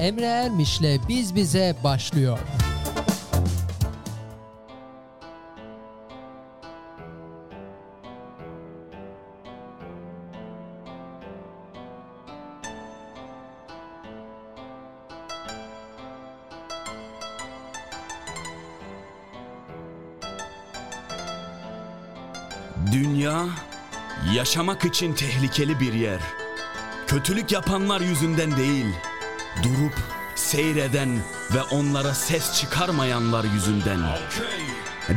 Emre Ermiş'le Biz Bize başlıyor. Dünya yaşamak için tehlikeli bir yer. Kötülük yapanlar yüzünden değil, durup seyreden ve onlara ses çıkarmayanlar yüzünden.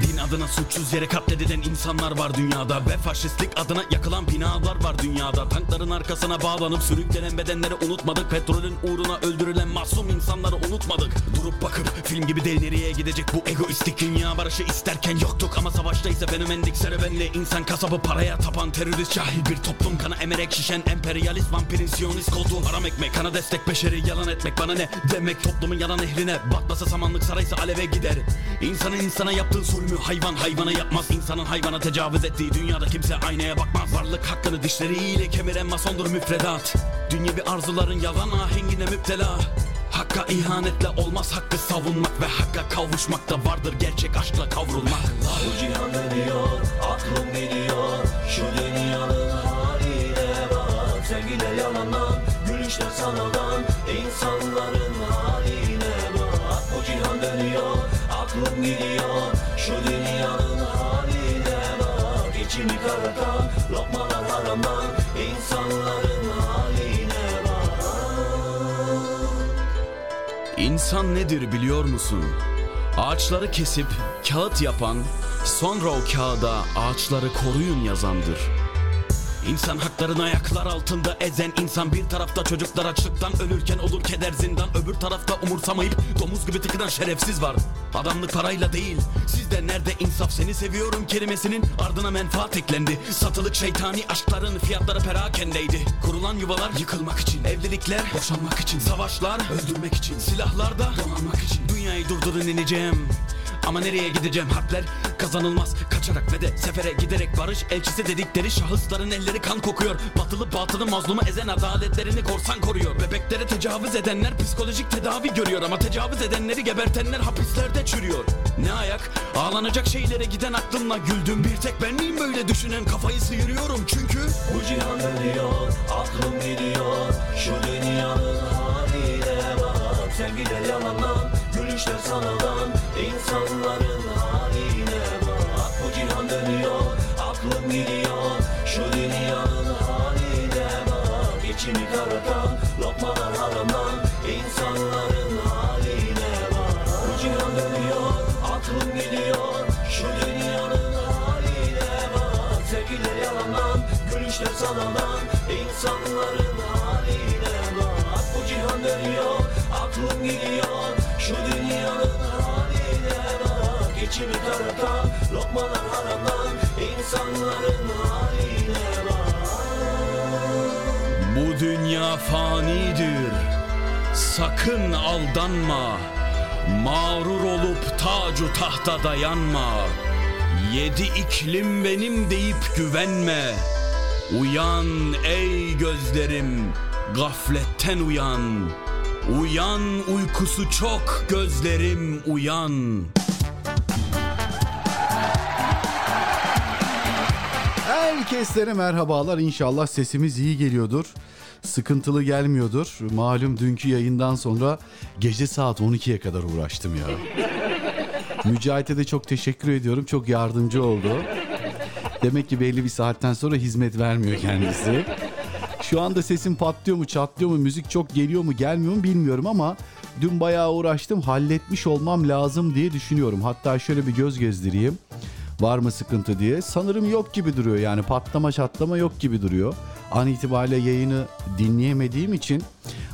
Din adına suçsuz yere katledilen insanlar var dünyada. Ve faşistlik adına yakılan binalar var dünyada. Tankların arkasına bağlanıp sürüklenen bedenleri unutmadık. Petrolün uğruna öldürülen masum insanları unutmadık. Durup bakıp film gibi değil nereye gidecek bu egoistik dünya Barışı isterken yoktuk. Ama savaştaysa fenomendik serüvenli insan kasabı paraya tapan terörist cahil bir toplum. Kana emerek şişen emperyalist vampirin siyonist koltuğu. Haram ekmek kana destek beşeri yalan etmek. Bana ne demek Toplumun yalan ehline batmasa samanlık saraysa aleve gider. İnsanın insana yaptığı zulmü hayvan hayvana yapmaz. İnsanın hayvana tecavüz ettiği dünyada kimse aynaya bakmaz. Varlık hakkını dişleriyle kemiren masondur müfredat. Dünya bir arzuların yalan ahengine müptela. Hakka ihanetle olmaz hakkı savunmak Ve hakka kavuşmakta vardır gerçek aşkla kavrulmak. Bu cihan dönüyor, aklım gidiyor Şu dünyanın haline bak Sevgiler yalandan, gülüşler sanaldan karartan lokmalar haramdan İnsanların haline bak İnsan nedir biliyor musun? Ağaçları kesip kağıt yapan, sonra o kağıda ağaçları koruyun yazandır. İnsan haklarını ayaklar altında ezen insan bir tarafta çocuklar açlıktan ölürken olur keder zindan öbür tarafta umursamayıp domuz gibi tıkınan şerefsiz var. Adamlık parayla değil sizde nerede insaf seni seviyorum kelimesinin ardına menfaat eklendi. Satılık şeytani aşkların fiyatları perakendeydi. Kurulan yuvalar yıkılmak için, evlilikler boşanmak için, savaşlar öldürmek için, silahlar da donanmak için. Dünyayı durdurun ineceğim. Ama nereye gideceğim? Harpler kazanılmaz. Kaçarak ve de sefere giderek barış elçisi dedikleri şahısların elleri kan kokuyor. Batılı batılı mazlumu ezen adaletlerini korsan koruyor. Bebeklere tecavüz edenler psikolojik tedavi görüyor. Ama tecavüz edenleri gebertenler hapislerde çürüyor. Ne ayak? Ağlanacak şeylere giden aklımla güldüm. Bir tek ben miyim böyle düşünen? Kafayı sıyırıyorum çünkü Bu cihan dönüyor, aklım gidiyor. Şu dünyanın haline bak Sevgiler yalandan, gülüşler sanaldan İnsanların haline bak. Bu cihan dönüyor, aklım gidiyor. Şu dünyanın haline bak. İçimi karartan lokmalar haramdan İnsanların haline bak. Bu cihan dönüyor, aklım gidiyor. Şu dünyanın haline bak. Sevgiler yalandan, gülüşler sanaldan İnsanların haline bak. Bu cihan dönüyor, aklım gidiyor Şu dünyanın haline bak İçimi karartan lokmalar haramdan İnsanların haline bak Bu dünya fanidir. Sakın aldanma. Mağrur olup tacu tahta dayanma. Yedi iklim benim deyip güvenme. Uyan ey gözlerim Gafletten uyan Uyan uykusu çok gözlerim uyan Herkeslere merhabalar. İnşallah sesimiz iyi geliyordur. Sıkıntılı gelmiyordur. Malum dünkü yayından sonra gece saat 12'ye kadar uğraştım ya. Mücahit'e de çok teşekkür ediyorum. Çok yardımcı oldu. Demek ki belli bir saatten sonra hizmet vermiyor kendisi. Şu anda sesim patlıyor mu çatlıyor mu müzik çok geliyor mu gelmiyor mu bilmiyorum ama dün bayağı uğraştım halletmiş olmam lazım diye düşünüyorum. Hatta şöyle bir göz gezdireyim var mı sıkıntı diye. Sanırım yok gibi duruyor yani patlama çatlama yok gibi duruyor. An itibariyle yayını dinleyemediğim için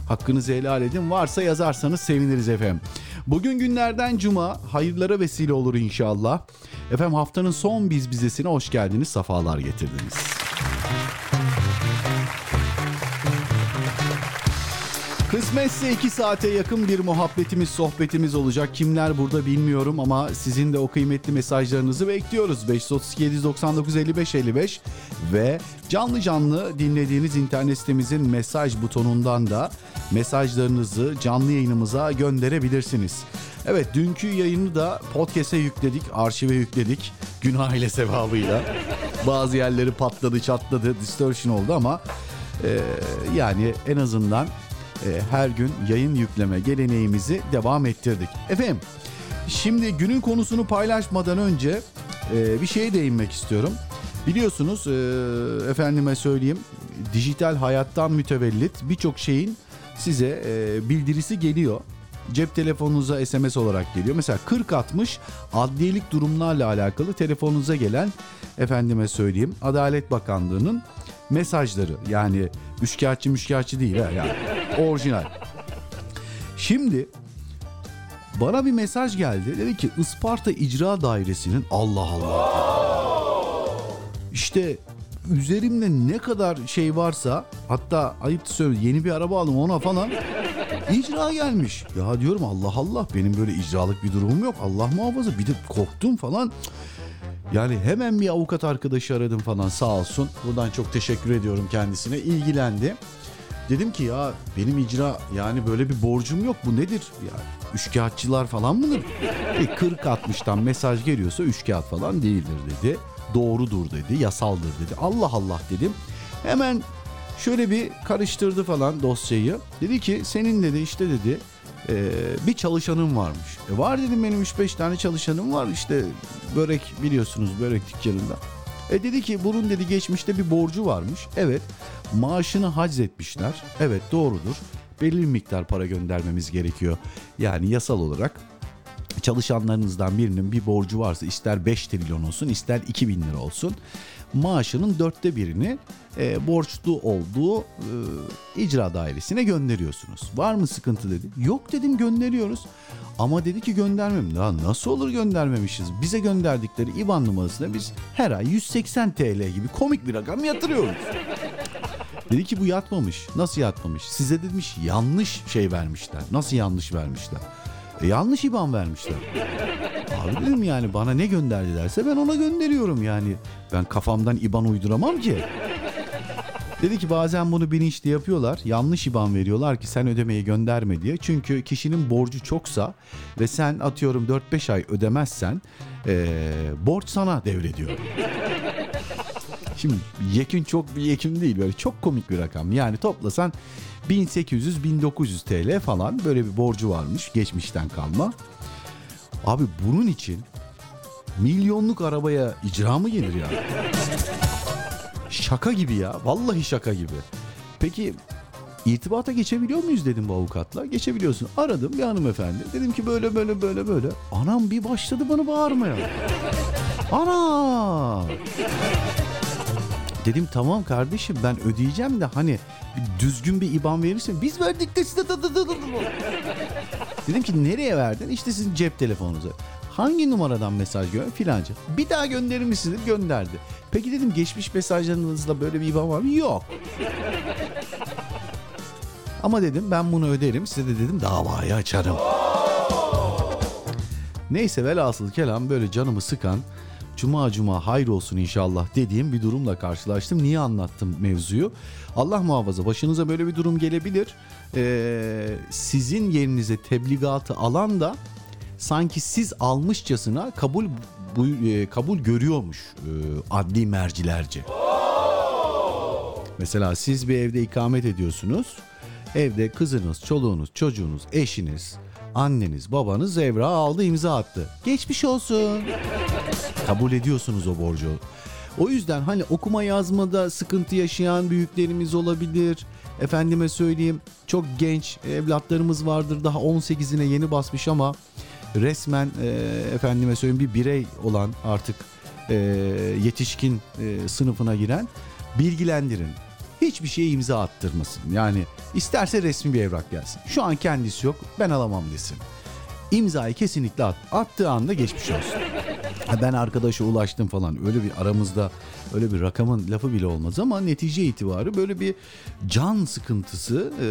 hakkınızı helal edin. Varsa yazarsanız seviniriz efendim. Bugün günlerden cuma hayırlara vesile olur inşallah. Efendim haftanın son biz bizesine hoş geldiniz, safalar getirdiniz. Kısmetse 2 saate yakın bir muhabbetimiz, sohbetimiz olacak. Kimler burada bilmiyorum ama sizin de o kıymetli mesajlarınızı bekliyoruz. 532 799 55 55 ve canlı canlı dinlediğiniz internet sitemizin mesaj butonundan da mesajlarınızı canlı yayınımıza gönderebilirsiniz. Evet dünkü yayını da podcast'e yükledik, arşive yükledik. Günah ile sevabıyla. Bazı yerleri patladı, çatladı, distortion oldu ama e, yani en azından e, her gün yayın yükleme geleneğimizi devam ettirdik. Efendim şimdi günün konusunu paylaşmadan önce e, bir şeye değinmek istiyorum. Biliyorsunuz e, efendime söyleyeyim dijital hayattan mütevellit birçok şeyin size e, bildirisi geliyor. Cep telefonunuza SMS olarak geliyor. Mesela 40-60 adliyelik durumlarla alakalı telefonunuza gelen efendime söyleyeyim Adalet Bakanlığı'nın mesajları. Yani üçkağıtçı müşkağıtçı değil ha yani orijinal. Şimdi bana bir mesaj geldi. Dedi ki Isparta İcra Dairesi'nin Allah Allah. İşte üzerimde ne kadar şey varsa hatta ayıp söylüyorum yeni bir araba aldım ona falan icra gelmiş. Ya diyorum Allah Allah benim böyle icralık bir durumum yok. Allah muhafaza bir de korktum falan. Yani hemen bir avukat arkadaşı aradım falan sağ olsun. Buradan çok teşekkür ediyorum kendisine. İlgilendi. Dedim ki ya benim icra yani böyle bir borcum yok bu nedir? Ya üçkağıtçılar falan mıdır? E 40-60'tan mesaj geliyorsa üçkağıt falan değildir dedi. Doğrudur dedi, yasaldır dedi. Allah Allah dedim. Hemen şöyle bir karıştırdı falan dosyayı. Dedi ki senin dedi işte dedi e, bir çalışanım varmış. E var dedim benim 3-5 tane çalışanım var işte börek biliyorsunuz börek dükkanında. E dedi ki bunun dedi geçmişte bir borcu varmış. Evet maaşını haczetmişler. Evet doğrudur. Belli bir miktar para göndermemiz gerekiyor. Yani yasal olarak çalışanlarınızdan birinin bir borcu varsa ister 5 trilyon olsun ister 2 bin lira olsun maaşının dörtte birini e, borçlu olduğu e, icra dairesine gönderiyorsunuz. Var mı sıkıntı dedi. Yok dedim gönderiyoruz. Ama dedi ki göndermem. Ya nasıl olur göndermemişiz? Bize gönderdikleri IBAN numarasına biz her ay 180 TL gibi komik bir rakam yatırıyoruz. Dedi ki bu yatmamış. Nasıl yatmamış? Size demiş yanlış şey vermişler. Nasıl yanlış vermişler? E, yanlış IBAN vermişler. Abi dedim yani bana ne gönderdi derse ben ona gönderiyorum yani. Ben kafamdan IBAN uyduramam ki. Dedi ki bazen bunu bilinçli yapıyorlar. Yanlış IBAN veriyorlar ki sen ödemeyi gönderme diye. Çünkü kişinin borcu çoksa ve sen atıyorum 4-5 ay ödemezsen ee, borç sana devrediyor. Şimdi yekün çok bir yekün değil böyle çok komik bir rakam. Yani toplasan 1800-1900 TL falan böyle bir borcu varmış geçmişten kalma. Abi bunun için milyonluk arabaya icra mı gelir ya? Şaka gibi ya. Vallahi şaka gibi. Peki irtibata geçebiliyor muyuz dedim bu avukatla. Geçebiliyorsun. Aradım bir hanımefendi. Dedim ki böyle böyle böyle böyle. Anam bir başladı bana bağırmaya. Ana! Dedim tamam kardeşim ben ödeyeceğim de hani düzgün bir IBAN verirsin. Biz verdik de size. Dedim ki nereye verdin? İşte sizin cep telefonunuza. Hangi numaradan mesaj gönder? Filanca. Bir daha gönderir misiniz? Gönderdi. Peki dedim geçmiş mesajlarınızda böyle bir IBAN var mı? Yok. Ama dedim ben bunu öderim. Size de dedim davayı açarım. Neyse velhasıl kelam böyle canımı sıkan cuma cuma hayır olsun inşallah dediğim bir durumla karşılaştım. Niye anlattım mevzuyu? Allah muhafaza başınıza böyle bir durum gelebilir. Ee, sizin yerinize tebligatı alan da sanki siz almışçasına kabul bu, e, kabul görüyormuş e, adli mercilerce. Mesela siz bir evde ikamet ediyorsunuz. Evde kızınız, çoluğunuz, çocuğunuz, eşiniz, anneniz, babanız evrağı aldı imza attı. Geçmiş olsun. Kabul ediyorsunuz o borcu. O yüzden hani okuma yazmada sıkıntı yaşayan büyüklerimiz olabilir. Efendime söyleyeyim çok genç evlatlarımız vardır daha 18'ine yeni basmış ama resmen e, efendime söyleyeyim bir birey olan artık e, yetişkin e, sınıfına giren bilgilendirin. Hiçbir şeye imza attırmasın. Yani isterse resmi bir evrak gelsin. Şu an kendisi yok ben alamam desin. İmzayı kesinlikle at. Attığı anda geçmiş olsun. Ben arkadaşa ulaştım falan öyle bir aramızda öyle bir rakamın lafı bile olmaz ama netice itibarı böyle bir can sıkıntısı e,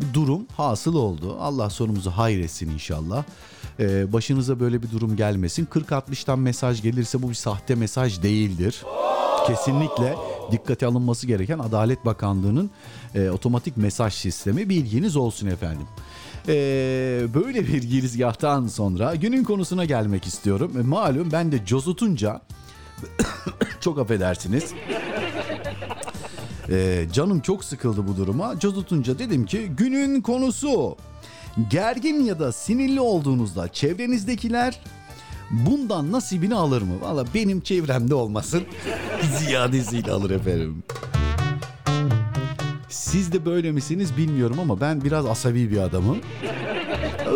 bir durum hasıl oldu. Allah sonumuzu hayretsin inşallah. E, başınıza böyle bir durum gelmesin. 40-60'tan mesaj gelirse bu bir sahte mesaj değildir. Kesinlikle dikkate alınması gereken Adalet Bakanlığı'nın e, otomatik mesaj sistemi bilginiz olsun efendim. E, böyle bir girizgahtan sonra günün konusuna gelmek istiyorum. E, malum ben de cozutunca çok affedersiniz. E, canım çok sıkıldı bu duruma. Cozutunca dedim ki günün konusu gergin ya da sinirli olduğunuzda çevrenizdekiler bundan nasibini alır mı? Valla benim çevremde olmasın. Ziyadesiyle alır efendim. Siz de böyle misiniz bilmiyorum ama ben biraz asabi bir adamım.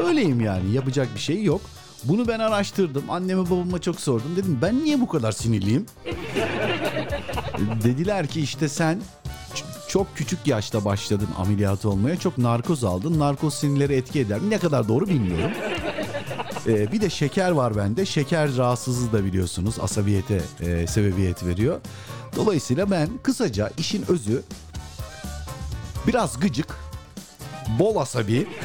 Öyleyim yani yapacak bir şey yok. Bunu ben araştırdım. Anneme babama çok sordum. Dedim ben niye bu kadar sinirliyim? Dediler ki işte sen çok küçük yaşta başladın ameliyat olmaya. Çok narkoz aldın. Narkoz sinirleri etki eder. Ne kadar doğru bilmiyorum. Ee, bir de şeker var bende. Şeker rahatsızlığı da biliyorsunuz asabiyete e, sebebiyet veriyor. Dolayısıyla ben kısaca işin özü biraz gıcık, bol asabi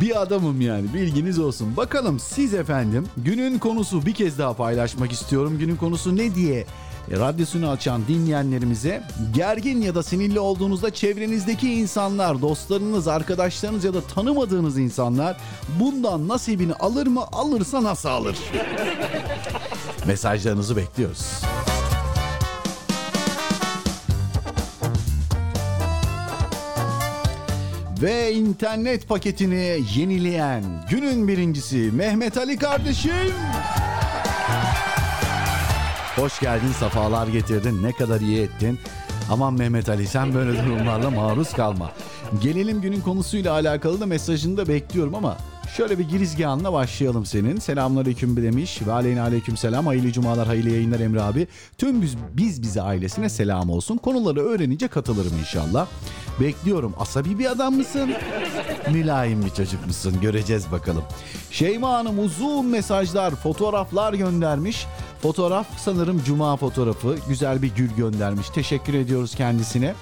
bir adamım yani bilginiz olsun. Bakalım siz efendim günün konusu bir kez daha paylaşmak istiyorum. Günün konusu ne diye radyosunu açan dinleyenlerimize gergin ya da sinirli olduğunuzda çevrenizdeki insanlar, dostlarınız, arkadaşlarınız ya da tanımadığınız insanlar bundan nasibini alır mı? Alırsa nasıl alır? Mesajlarınızı bekliyoruz. Ve internet paketini yenileyen günün birincisi Mehmet Ali kardeşim. Hoş geldin, safalar getirdin. Ne kadar iyi ettin. Aman Mehmet Ali sen böyle durumlarla maruz kalma. Gelelim günün konusuyla alakalı da mesajını da bekliyorum ama şöyle bir girizgahınla başlayalım senin. Selamünaleyküm demiş ve aleyhine aleyküm selam. Hayırlı cumalar, hayırlı yayınlar Emre abi. Tüm biz, biz bize ailesine selam olsun. Konuları öğrenince katılırım inşallah. Bekliyorum. Asabi bir adam mısın? Mülayim bir çocuk musun? Göreceğiz bakalım. Şeyma Hanım uzun mesajlar, fotoğraflar göndermiş. Fotoğraf sanırım cuma fotoğrafı. Güzel bir gül göndermiş. Teşekkür ediyoruz kendisine.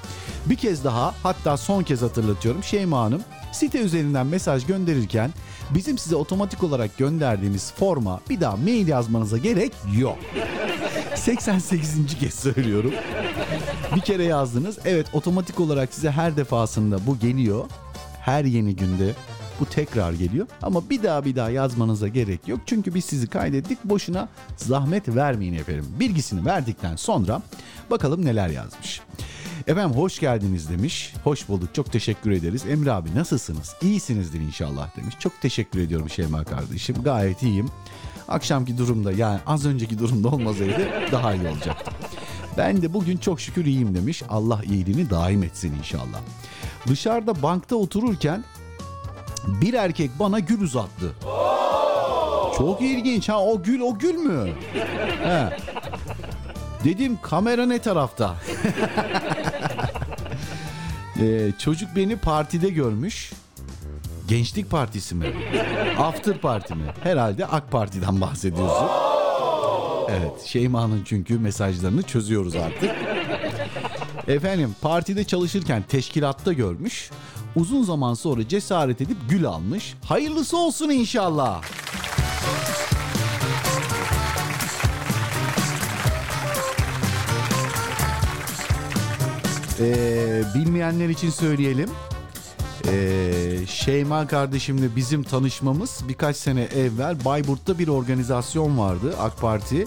Bir kez daha hatta son kez hatırlatıyorum. Şeyma Hanım site üzerinden mesaj gönderirken bizim size otomatik olarak gönderdiğimiz forma bir daha mail yazmanıza gerek yok. 88. kez söylüyorum. Bir kere yazdınız. Evet otomatik olarak size her defasında bu geliyor. Her yeni günde bu tekrar geliyor. Ama bir daha bir daha yazmanıza gerek yok. Çünkü biz sizi kaydettik. Boşuna zahmet vermeyin efendim. Bilgisini verdikten sonra bakalım neler yazmış. Efendim hoş geldiniz demiş. Hoş bulduk. Çok teşekkür ederiz. Emre abi nasılsınız? İyisinizdir inşallah demiş. Çok teşekkür ediyorum Şeyma kardeşim. Gayet iyiyim. Akşamki durumda yani az önceki durumda olmasaydı daha iyi olacaktı. Ben de bugün çok şükür iyiyim demiş. Allah iyiliğini daim etsin inşallah. Dışarıda bankta otururken bir erkek bana gül uzattı. Çok ilginç ha o gül o gül mü? He. Dedim kamera ne tarafta? Ee, çocuk beni partide görmüş. Gençlik partisi mi? After parti mi? Herhalde AK Parti'den bahsediyorsun. Evet Şeyma'nın çünkü mesajlarını çözüyoruz artık. Efendim partide çalışırken teşkilatta görmüş. Uzun zaman sonra cesaret edip gül almış. Hayırlısı olsun inşallah. Ee, bilmeyenler için söyleyelim. Ee, Şeyma kardeşimle bizim tanışmamız birkaç sene evvel Bayburt'ta bir organizasyon vardı AK Parti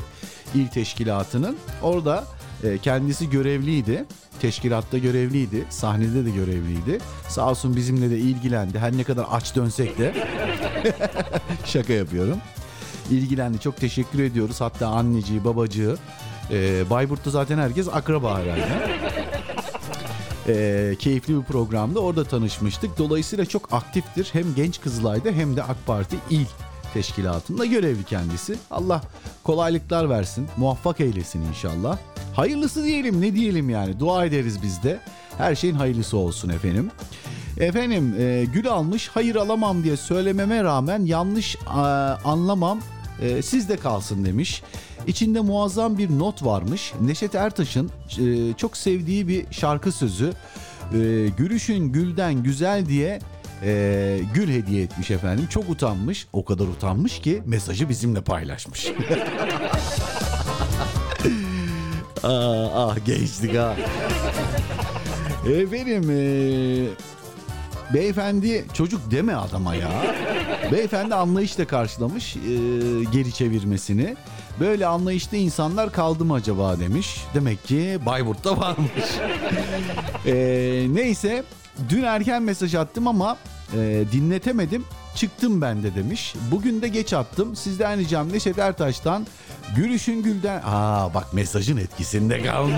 il teşkilatının. Orada e, kendisi görevliydi. Teşkilatta görevliydi. Sahnede de görevliydi. Sağ olsun bizimle de ilgilendi. Her ne kadar aç dönsek de. Şaka yapıyorum. İlgilendi. Çok teşekkür ediyoruz. Hatta anneciği, babacığı. E, Bayburt'ta zaten herkes akraba herhalde. E, keyifli bir programda orada tanışmıştık. Dolayısıyla çok aktiftir. Hem genç Kızılay'da hem de AK Parti il teşkilatında görevli kendisi. Allah kolaylıklar versin, muvaffak eylesin inşallah. Hayırlısı diyelim ne diyelim yani dua ederiz biz de. Her şeyin hayırlısı olsun efendim. Efendim e, gül almış hayır alamam diye söylememe rağmen yanlış e, anlamam e, sizde kalsın demiş. İçinde muazzam bir not varmış. Neşet Ertaş'ın e, çok sevdiği bir şarkı sözü. E, Gülüşün gülden güzel diye e, gül hediye etmiş efendim. Çok utanmış. O kadar utanmış ki mesajı bizimle paylaşmış. ah, ah gençlik ha. Efendim e, beyefendi çocuk deme adama ya. Beyefendi anlayışla karşılamış e, geri çevirmesini. Böyle anlayışlı insanlar kaldı mı acaba demiş. Demek ki Bayburt'ta varmış. e, neyse dün erken mesaj attım ama e, dinletemedim. Çıktım ben de demiş. Bugün de geç attım. Sizden ricam Neşet Ertaş'tan Gülüşün Gül'den... Aa bak mesajın etkisinde kalmış.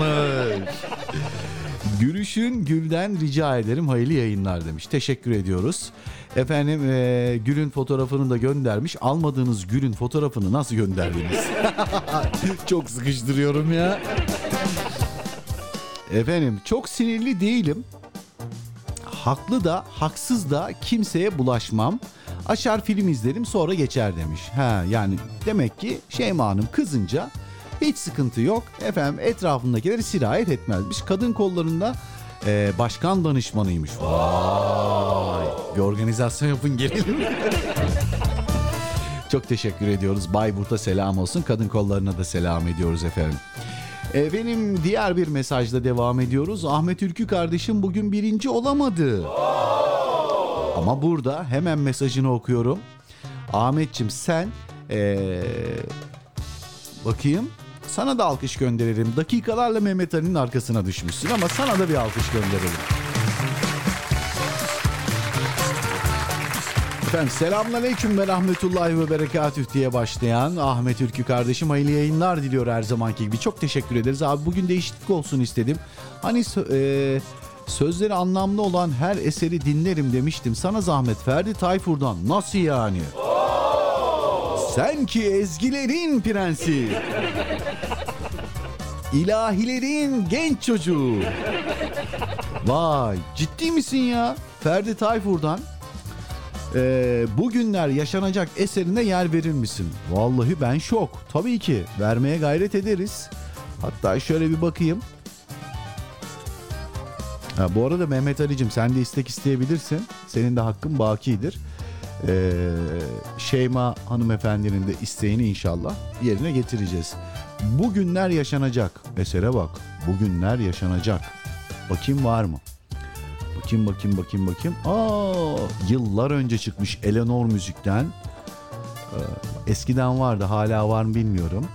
Gülüşün Gül'den rica ederim hayırlı yayınlar demiş. Teşekkür ediyoruz. Efendim e, Gül'ün fotoğrafını da göndermiş. Almadığınız Gül'ün fotoğrafını nasıl gönderdiniz? çok sıkıştırıyorum ya. Efendim çok sinirli değilim. Haklı da haksız da kimseye bulaşmam. Açar film izlerim sonra geçer demiş. Ha yani demek ki Şeyma Hanım kızınca hiç sıkıntı yok. Efendim etrafındakileri sirayet etmezmiş. Kadın kollarında e, başkan danışmanıymış. Vay. Bir organizasyon yapın gelelim. Çok teşekkür ediyoruz. Bayburt'a selam olsun. Kadın kollarına da selam ediyoruz efendim. E, benim diğer bir mesajla devam ediyoruz. Ahmet Ülkü kardeşim bugün birinci olamadı. Ama burada hemen mesajını okuyorum. Ahmetçim sen ee, bakayım sana da alkış gönderelim. Dakikalarla Mehmet Ali'nin arkasına düşmüşsün ama sana da bir alkış gönderelim. Efendim selamünaleyküm ve rahmetullahi ve berekatüh diye başlayan Ahmet Ülkü kardeşim hayırlı yayınlar diliyor her zamanki gibi. Çok teşekkür ederiz. Abi bugün değişiklik olsun istedim. Hani e, sözleri anlamlı olan her eseri dinlerim demiştim. Sana zahmet Ferdi Tayfur'dan. Nasıl yani? Sen ki ezgilerin prensi. İlahilerin genç çocuğu. Vay ciddi misin ya? Ferdi Tayfur'dan ee, bugünler yaşanacak eserine yer verir misin? Vallahi ben şok. Tabii ki vermeye gayret ederiz. Hatta şöyle bir bakayım. Ha, bu arada Mehmet Ali'cim sen de istek isteyebilirsin. Senin de hakkın bakidir. Ee, Şeyma hanımefendinin de isteğini inşallah yerine getireceğiz. Bugünler yaşanacak. Esere bak. Bugünler yaşanacak. Bakayım var mı? Bakayım bakayım bakayım bakayım. Aa, yıllar önce çıkmış Eleanor müzikten. Ee, eskiden vardı hala var mı bilmiyorum.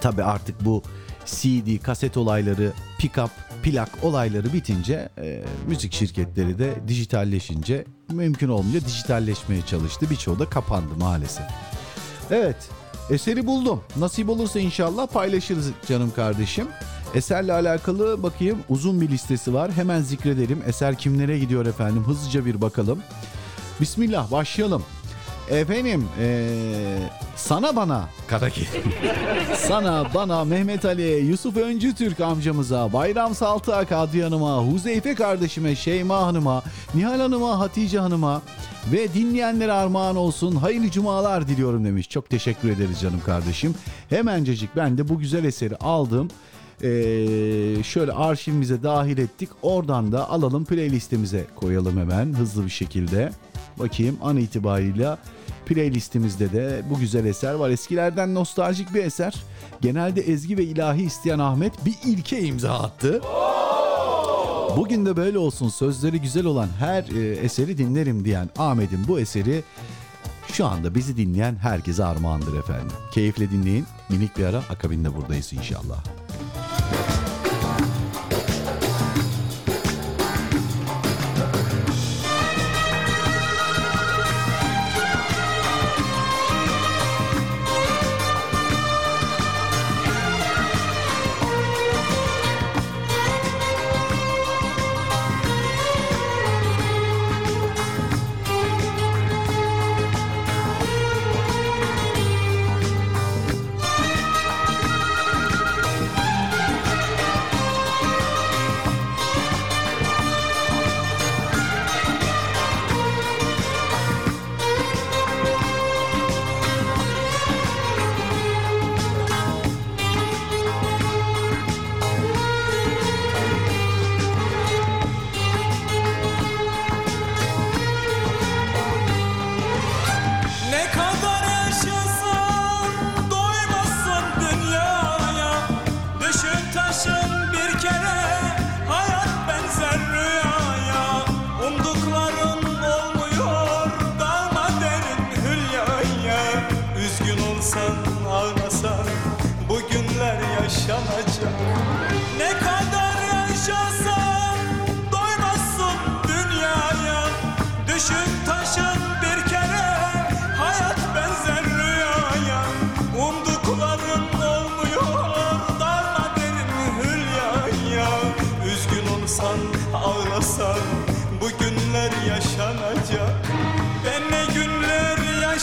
Tabi artık bu CD, kaset olayları, pick-up, plak olayları bitince e, müzik şirketleri de dijitalleşince mümkün olunca dijitalleşmeye çalıştı. Birçoğu da kapandı maalesef. Evet eseri buldum. Nasip olursa inşallah paylaşırız canım kardeşim. Eserle alakalı bakayım uzun bir listesi var. Hemen zikredelim. Eser kimlere gidiyor efendim? Hızlıca bir bakalım. Bismillah başlayalım. Efendim ee, sana bana Karakil. sana bana Mehmet Ali'ye Yusuf Öncü Türk amcamıza Bayram Saltığa Kadriye Hanım'a Huzeyfe kardeşime Şeyma Hanım'a Nihal Hanım'a Hatice Hanım'a ve dinleyenlere armağan olsun hayırlı cumalar diliyorum demiş. Çok teşekkür ederiz canım kardeşim. Hemencecik ben de bu güzel eseri aldım. Ee, şöyle arşivimize dahil ettik. Oradan da alalım playlistimize koyalım hemen hızlı bir şekilde. Bakayım an itibariyle playlistimizde de bu güzel eser var. Eskilerden nostaljik bir eser. Genelde ezgi ve ilahi isteyen Ahmet bir ilke imza attı. Bugün de böyle olsun sözleri güzel olan her e, eseri dinlerim diyen Ahmet'in bu eseri şu anda bizi dinleyen herkese armağandır efendim. Keyifle dinleyin. Minik bir ara akabinde buradayız inşallah.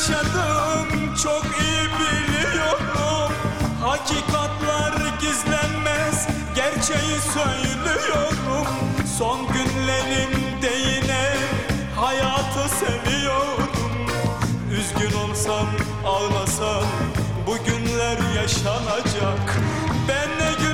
yaşadım çok iyi biliyorum. Hakikatlar gizlenmez gerçeği söylüyorum. Son günlerimde yine hayatı seviyorum. Üzgün olsam ağlasam bugünler yaşanacak. Ben ne gün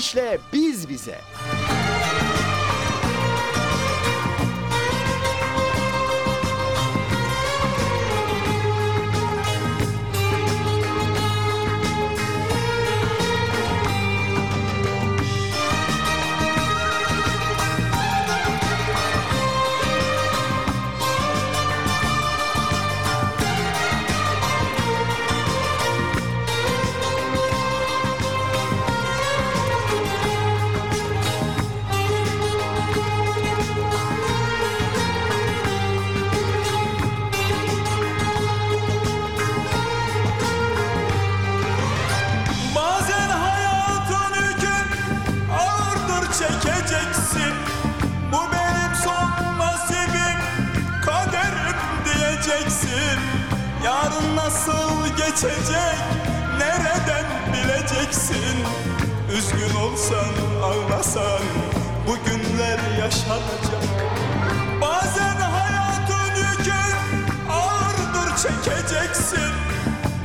Ermiş'le Biz Bize. Nasıl geçecek nereden bileceksin? Üzgün olsan ağlasan bu günler yaşanacak. Bazen hayatın yükün ağırdır çekeceksin.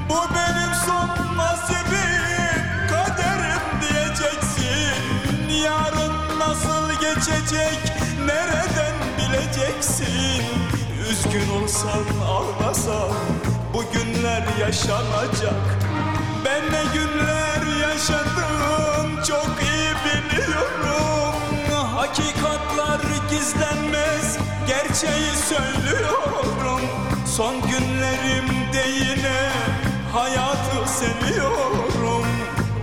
Bu benim son nasibim kaderim diyeceksin. Yarın nasıl geçecek nereden bileceksin? Üzgün olsan ağlasan bu günler yaşanacak. Ben ne günler yaşadım çok iyi biliyorum. Hakikatlar gizlenmez gerçeği söylüyorum. Son günlerimde yine hayatı seviyorum.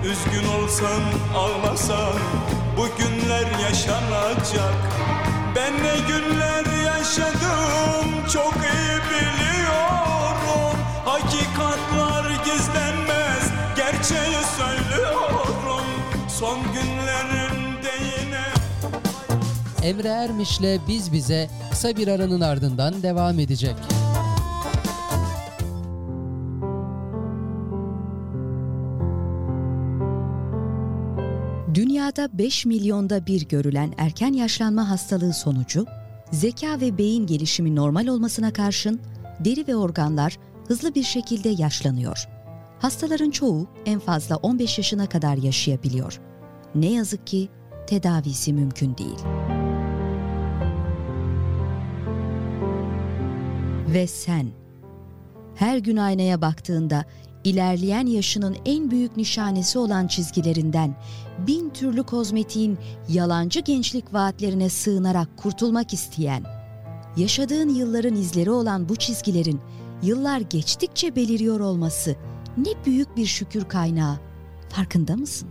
Üzgün olsan ağlasan bu günler yaşanacak. Ben ne günler yaşadım çok iyi biliyorum Hakikatlar gizlenmez gerçeği söylüyorum Son günlerimde yine Emre Ermiş'le Biz Bize kısa bir aranın ardından devam edecek. Dünyada 5 milyonda bir görülen erken yaşlanma hastalığı sonucu, zeka ve beyin gelişimi normal olmasına karşın deri ve organlar hızlı bir şekilde yaşlanıyor. Hastaların çoğu en fazla 15 yaşına kadar yaşayabiliyor. Ne yazık ki tedavisi mümkün değil. Ve sen her gün aynaya baktığında ilerleyen yaşının en büyük nişanesi olan çizgilerinden bin türlü kozmetiğin yalancı gençlik vaatlerine sığınarak kurtulmak isteyen, yaşadığın yılların izleri olan bu çizgilerin yıllar geçtikçe beliriyor olması ne büyük bir şükür kaynağı. Farkında mısın?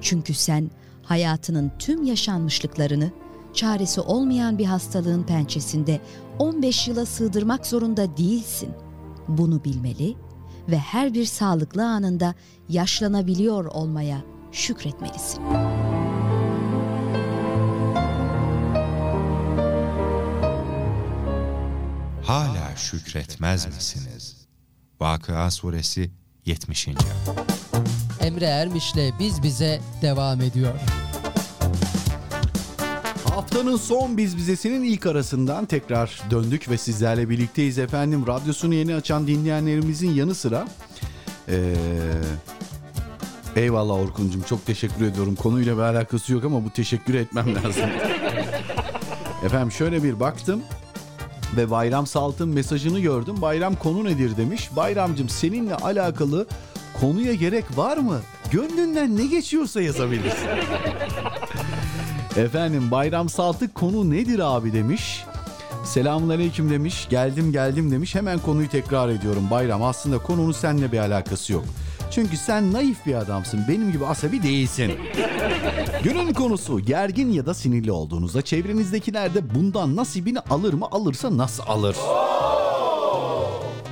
Çünkü sen hayatının tüm yaşanmışlıklarını çaresi olmayan bir hastalığın pençesinde 15 yıla sığdırmak zorunda değilsin. Bunu bilmeli ve her bir sağlıklı anında yaşlanabiliyor olmaya şükretmelisin. Şükretmez misiniz? Vakıa Suresi 70. ayet. Emre Ermiş'le Biz Bize devam ediyor. Haftanın son biz bizesinin ilk arasından tekrar döndük ve sizlerle birlikteyiz efendim. Radyosunu yeni açan dinleyenlerimizin yanı sıra ee, eyvallah Orkun'cum çok teşekkür ediyorum. Konuyla bir alakası yok ama bu teşekkür etmem lazım. efendim şöyle bir baktım ve Bayram Salt'ın mesajını gördüm. Bayram konu nedir demiş. Bayramcım seninle alakalı konuya gerek var mı? Gönlünden ne geçiyorsa yazabilirsin. Efendim Bayram Saltık konu nedir abi demiş. Selamun aleyküm demiş. Geldim geldim demiş. Hemen konuyu tekrar ediyorum Bayram. Aslında konunun seninle bir alakası yok. Çünkü sen naif bir adamsın. Benim gibi asabi değilsin. Günün konusu gergin ya da sinirli olduğunuzda çevrenizdekiler de bundan nasibini alır mı? Alırsa nasıl alır?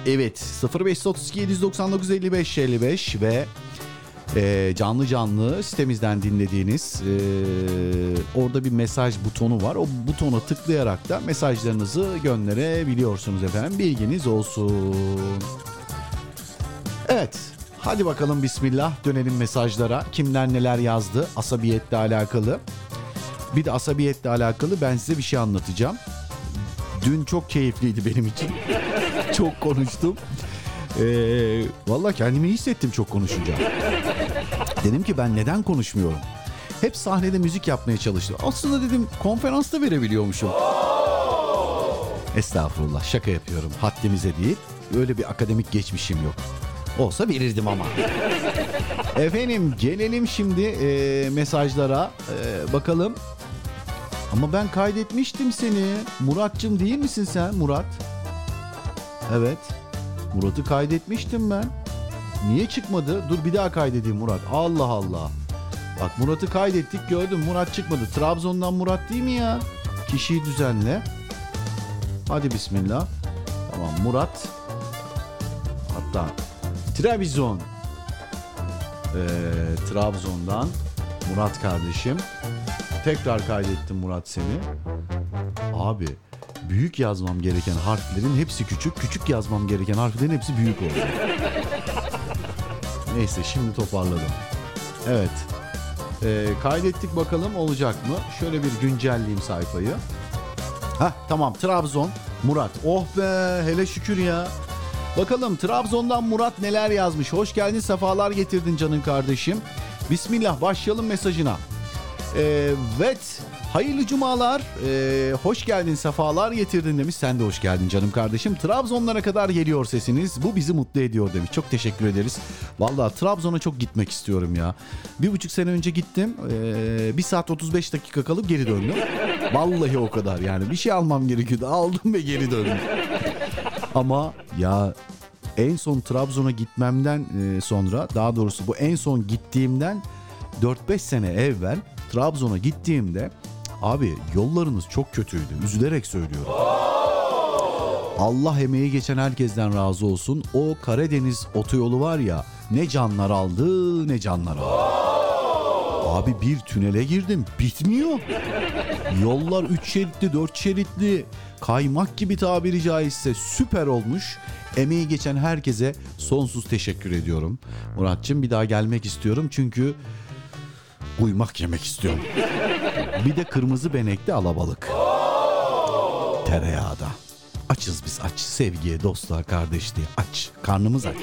Evet 0532 799 55 55 ve e, canlı canlı sitemizden dinlediğiniz e, orada bir mesaj butonu var. O butona tıklayarak da mesajlarınızı gönderebiliyorsunuz efendim. Bilginiz olsun. Evet. Hadi bakalım bismillah dönelim mesajlara. Kimler neler yazdı asabiyetle alakalı. Bir de asabiyetle alakalı ben size bir şey anlatacağım. Dün çok keyifliydi benim için. çok konuştum. Ee, Valla kendimi iyi hissettim çok konuşunca. Dedim ki ben neden konuşmuyorum? Hep sahnede müzik yapmaya çalıştım. Aslında dedim konferansta verebiliyormuşum. Estağfurullah şaka yapıyorum. Haddimize değil. Öyle bir akademik geçmişim yok. Olsa verirdim ama. Efendim gelelim şimdi e, mesajlara. E, bakalım. Ama ben kaydetmiştim seni. Muratçım değil misin sen Murat? Evet. Murat'ı kaydetmiştim ben. Niye çıkmadı? Dur bir daha kaydedeyim Murat. Allah Allah. Bak Murat'ı kaydettik gördüm. Murat çıkmadı. Trabzon'dan Murat değil mi ya? Kişiyi düzenle. Hadi bismillah. Tamam Murat. Hatta Trabzon. Ee, Trabzon'dan Murat kardeşim. Tekrar kaydettim Murat seni. Abi büyük yazmam gereken harflerin hepsi küçük, küçük yazmam gereken harflerin hepsi büyük oldu. Neyse şimdi toparladım. Evet. Ee, kaydettik bakalım olacak mı? Şöyle bir güncelleyeyim sayfayı. Hah tamam Trabzon Murat. Oh be hele şükür ya. Bakalım Trabzon'dan Murat neler yazmış. Hoş geldin sefalar getirdin canın kardeşim. Bismillah başlayalım mesajına. Ee, evet hayırlı cumalar. Ee, hoş geldin sefalar getirdin demiş. Sen de hoş geldin canım kardeşim. Trabzonlara kadar geliyor sesiniz. Bu bizi mutlu ediyor demiş. Çok teşekkür ederiz. Vallahi Trabzon'a çok gitmek istiyorum ya. Bir buçuk sene önce gittim. Ee, bir saat 35 dakika kalıp geri döndüm. Vallahi o kadar yani. Bir şey almam gerekiyordu. Aldım ve geri döndüm. Ama ya en son Trabzon'a gitmemden e, sonra daha doğrusu bu en son gittiğimden 4-5 sene evvel Trabzon'a gittiğimde abi yollarınız çok kötüydü. Üzülerek söylüyorum. Allah emeği geçen herkesten razı olsun. O Karadeniz otoyolu var ya ne canlar aldı ne canlar aldı. Abi bir tünele girdim bitmiyor. Yollar 3 şeritli 4 şeritli kaymak gibi tabiri caizse süper olmuş. Emeği geçen herkese sonsuz teşekkür ediyorum. Muratçım bir daha gelmek istiyorum çünkü uymak yemek istiyorum. Bir de kırmızı benekli alabalık. Tereyağda. Açız biz aç. Sevgiye, dostluğa, kardeşliğe aç. Karnımız aç.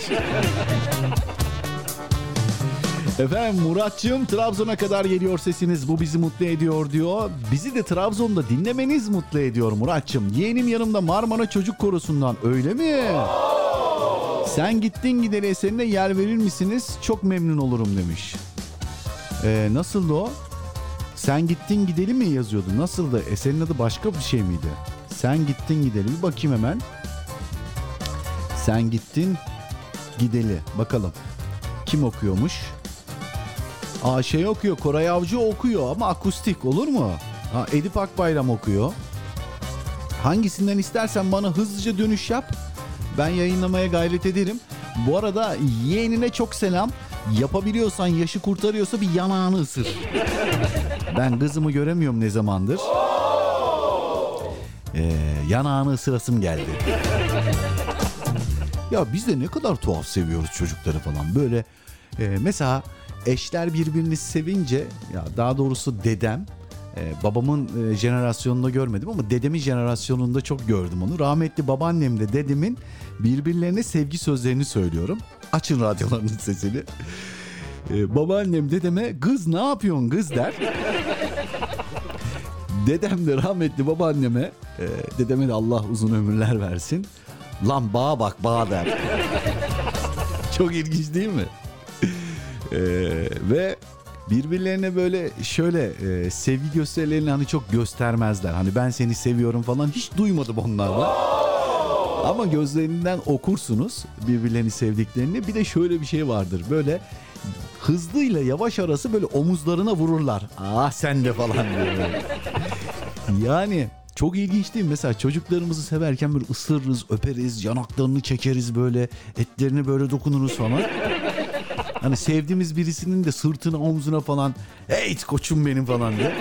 Efendim Muratçım Trabzon'a kadar geliyor sesiniz bu bizi mutlu ediyor diyor. Bizi de Trabzon'da dinlemeniz mutlu ediyor Muratçım. Yeğenim yanımda Marmara Çocuk Korosu'ndan öyle mi? Sen gittin gideri eserine yer verir misiniz? Çok memnun olurum demiş. Ee, nasıldı o? Sen gittin gidelim mi yazıyordu? Nasıldı? Eserin adı başka bir şey miydi? Sen gittin gidelim. Bir bakayım hemen. Sen gittin gideli. Bakalım. Kim okuyormuş? Aa şey okuyor. Koray Avcı okuyor ama akustik olur mu? Ha, Edip Akbayram okuyor. Hangisinden istersen bana hızlıca dönüş yap. Ben yayınlamaya gayret ederim. Bu arada yeğenine çok selam. Yapabiliyorsan yaşı kurtarıyorsa bir yanağını ısır. Ben kızımı göremiyorum ne zamandır. Ee, yanağını ısırasım geldi. Ya biz de ne kadar tuhaf seviyoruz çocukları falan. Böyle e, mesela eşler birbirini sevince ya daha doğrusu dedem e, babamın e, jenerasyonunda görmedim ama dedemin jenerasyonunda çok gördüm onu. Rahmetli babaannemle dedemin birbirlerine sevgi sözlerini söylüyorum. Açın radyolarının sesini. E, babaannem dedeme kız ne yapıyorsun kız der. Dedem de rahmetli babaanneme, e, dedeme de Allah uzun ömürler versin. Lan bağa bak bağa der. Çok ilginç değil mi? E, ve birbirlerine böyle şöyle e, sevgi gösterilerini hani çok göstermezler. Hani ben seni seviyorum falan hiç duymadım onlardan. Ama gözlerinden okursunuz birbirlerini sevdiklerini. Bir de şöyle bir şey vardır. Böyle hızlıyla yavaş arası böyle omuzlarına vururlar. Ah sen de falan diye. Yani çok ilginç değil mi? Mesela çocuklarımızı severken böyle ısırırız, öperiz, yanaklarını çekeriz böyle, etlerini böyle dokunuruz falan. Hani sevdiğimiz birisinin de sırtına omzuna falan hey koçum benim falan diye.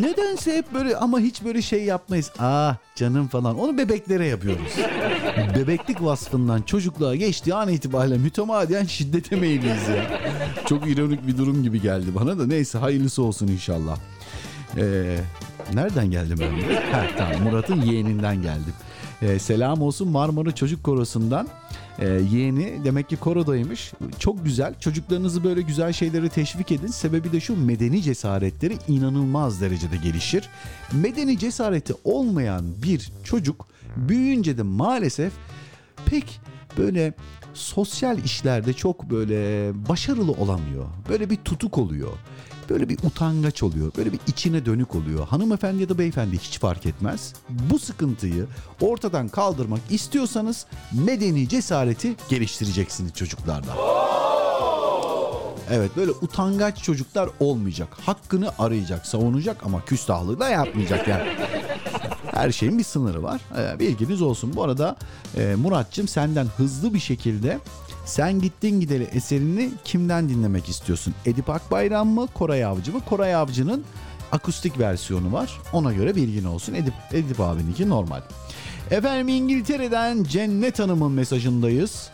Nedense hep böyle ama hiç böyle şey yapmayız. Ah canım falan. Onu bebeklere yapıyoruz. Bebeklik vasfından çocukluğa geçtiği an itibariyle mütemadiyen şiddete meyilliyiz ya. Çok ironik bir durum gibi geldi bana da. Neyse hayırlısı olsun inşallah. Ee, nereden geldim ben? Ha, tamam Murat'ın yeğeninden geldim. Ee, selam olsun Marmara Çocuk Korosu'ndan. Ee, yeğeni demek ki korodaymış. Çok güzel. Çocuklarınızı böyle güzel şeyleri teşvik edin. Sebebi de şu medeni cesaretleri inanılmaz derecede gelişir. Medeni cesareti olmayan bir çocuk büyüyünce de maalesef pek böyle sosyal işlerde çok böyle başarılı olamıyor. Böyle bir tutuk oluyor. Böyle bir utangaç oluyor. Böyle bir içine dönük oluyor. Hanımefendi ya da beyefendi hiç fark etmez. Bu sıkıntıyı ortadan kaldırmak istiyorsanız medeni cesareti geliştireceksiniz çocuklarda. Evet böyle utangaç çocuklar olmayacak. Hakkını arayacak, savunacak ama küstahlığı da yapmayacak yani. Her şeyin bir sınırı var. Ee, bilginiz olsun. Bu arada e, Muratçım senden hızlı bir şekilde sen gittin gideli eserini kimden dinlemek istiyorsun? Edip Akbayram mı, Koray Avcı mı? Koray Avcı'nın akustik versiyonu var. Ona göre bilgin olsun. Edip, Edip abininki normal. Efendim İngiltere'den Cennet Hanım'ın mesajındayız.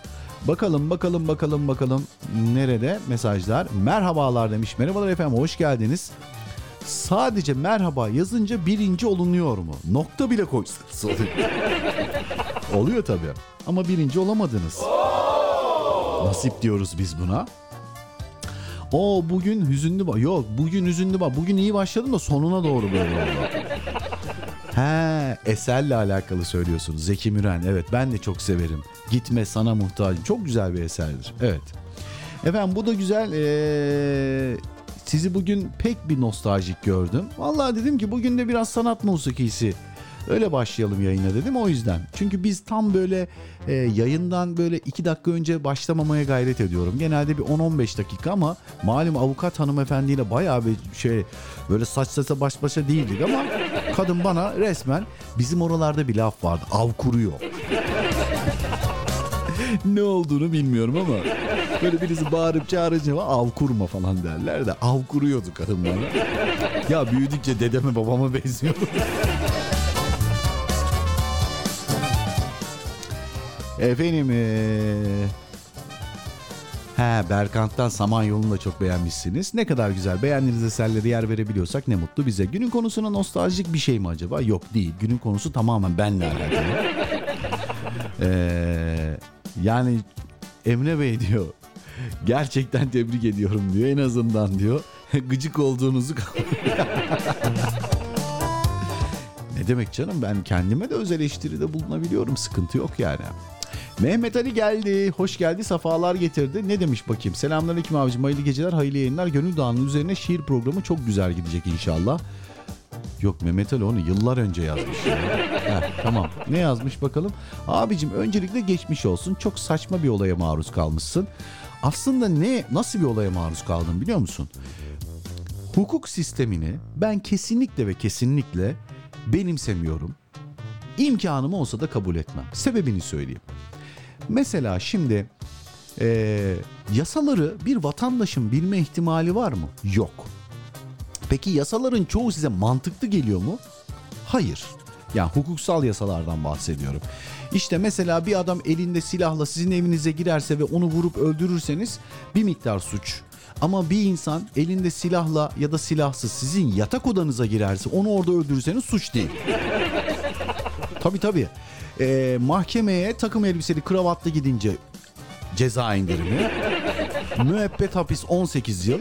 Bakalım bakalım bakalım bakalım nerede mesajlar? Merhabalar demiş. Merhabalar efendim hoş geldiniz. Sadece merhaba yazınca birinci olunuyor mu? Nokta bile koysanız oluyor. oluyor tabii. Ama birinci olamadınız. Nasip diyoruz biz buna. O bugün hüzünlü bak. Yok bugün hüzünlü bak. Bugün iyi başladım da sonuna doğru böyle oldu. He eserle alakalı söylüyorsunuz. Zeki Müren evet ben de çok severim. Gitme sana muhtacım. Çok güzel bir eserdir. Evet. Efendim bu da güzel. Ee, sizi bugün pek bir nostaljik gördüm. Vallahi dedim ki bugün de biraz sanat musikisi Öyle başlayalım yayına dedim o yüzden. Çünkü biz tam böyle e, yayından böyle 2 dakika önce başlamamaya gayret ediyorum. Genelde bir 10-15 dakika ama malum avukat hanımefendiyle bayağı bir şey böyle saç saça baş başa değildik ama kadın bana resmen bizim oralarda bir laf vardı. Av kuruyor. ne olduğunu bilmiyorum ama böyle birisi bağırıp çağırınca av kurma falan derler de av kuruyordu kadın bana. Ya büyüdükçe dedeme babama benziyordu. Efendim ee... He Berkant'tan Samanyolu'nu da çok beğenmişsiniz. Ne kadar güzel. Beğendiğiniz eserleri yer verebiliyorsak ne mutlu bize. Günün konusuna nostaljik bir şey mi acaba? Yok değil. Günün konusu tamamen benle alakalı. ee, yani Emre Bey diyor. Gerçekten tebrik ediyorum diyor. En azından diyor. Gıcık olduğunuzu Ne demek canım ben kendime de öz eleştiride bulunabiliyorum. Sıkıntı yok yani. Mehmet Ali geldi. Hoş geldi. Safalar getirdi. Ne demiş bakayım? Selamünaleyküm abicim. Hayırlı geceler, hayırlı yayınlar. Gönül Dağı'nın üzerine şiir programı çok güzel gidecek inşallah. Yok Mehmet Ali onu yıllar önce yazmış. Ya. Heh, tamam. Ne yazmış bakalım? Abicim öncelikle geçmiş olsun. Çok saçma bir olaya maruz kalmışsın. Aslında ne nasıl bir olaya maruz kaldın biliyor musun? Hukuk sistemini ben kesinlikle ve kesinlikle benimsemiyorum. İmkanım olsa da kabul etmem. Sebebini söyleyeyim. Mesela şimdi e, yasaları bir vatandaşın bilme ihtimali var mı? Yok. Peki yasaların çoğu size mantıklı geliyor mu? Hayır. Yani hukuksal yasalardan bahsediyorum. İşte mesela bir adam elinde silahla sizin evinize girerse ve onu vurup öldürürseniz bir miktar suç. Ama bir insan elinde silahla ya da silahsız sizin yatak odanıza girerse onu orada öldürürseniz suç değil. tabii tabii. Ee, mahkemeye takım elbiseli kravatlı gidince ceza indirimi. müebbet hapis 18 yıl.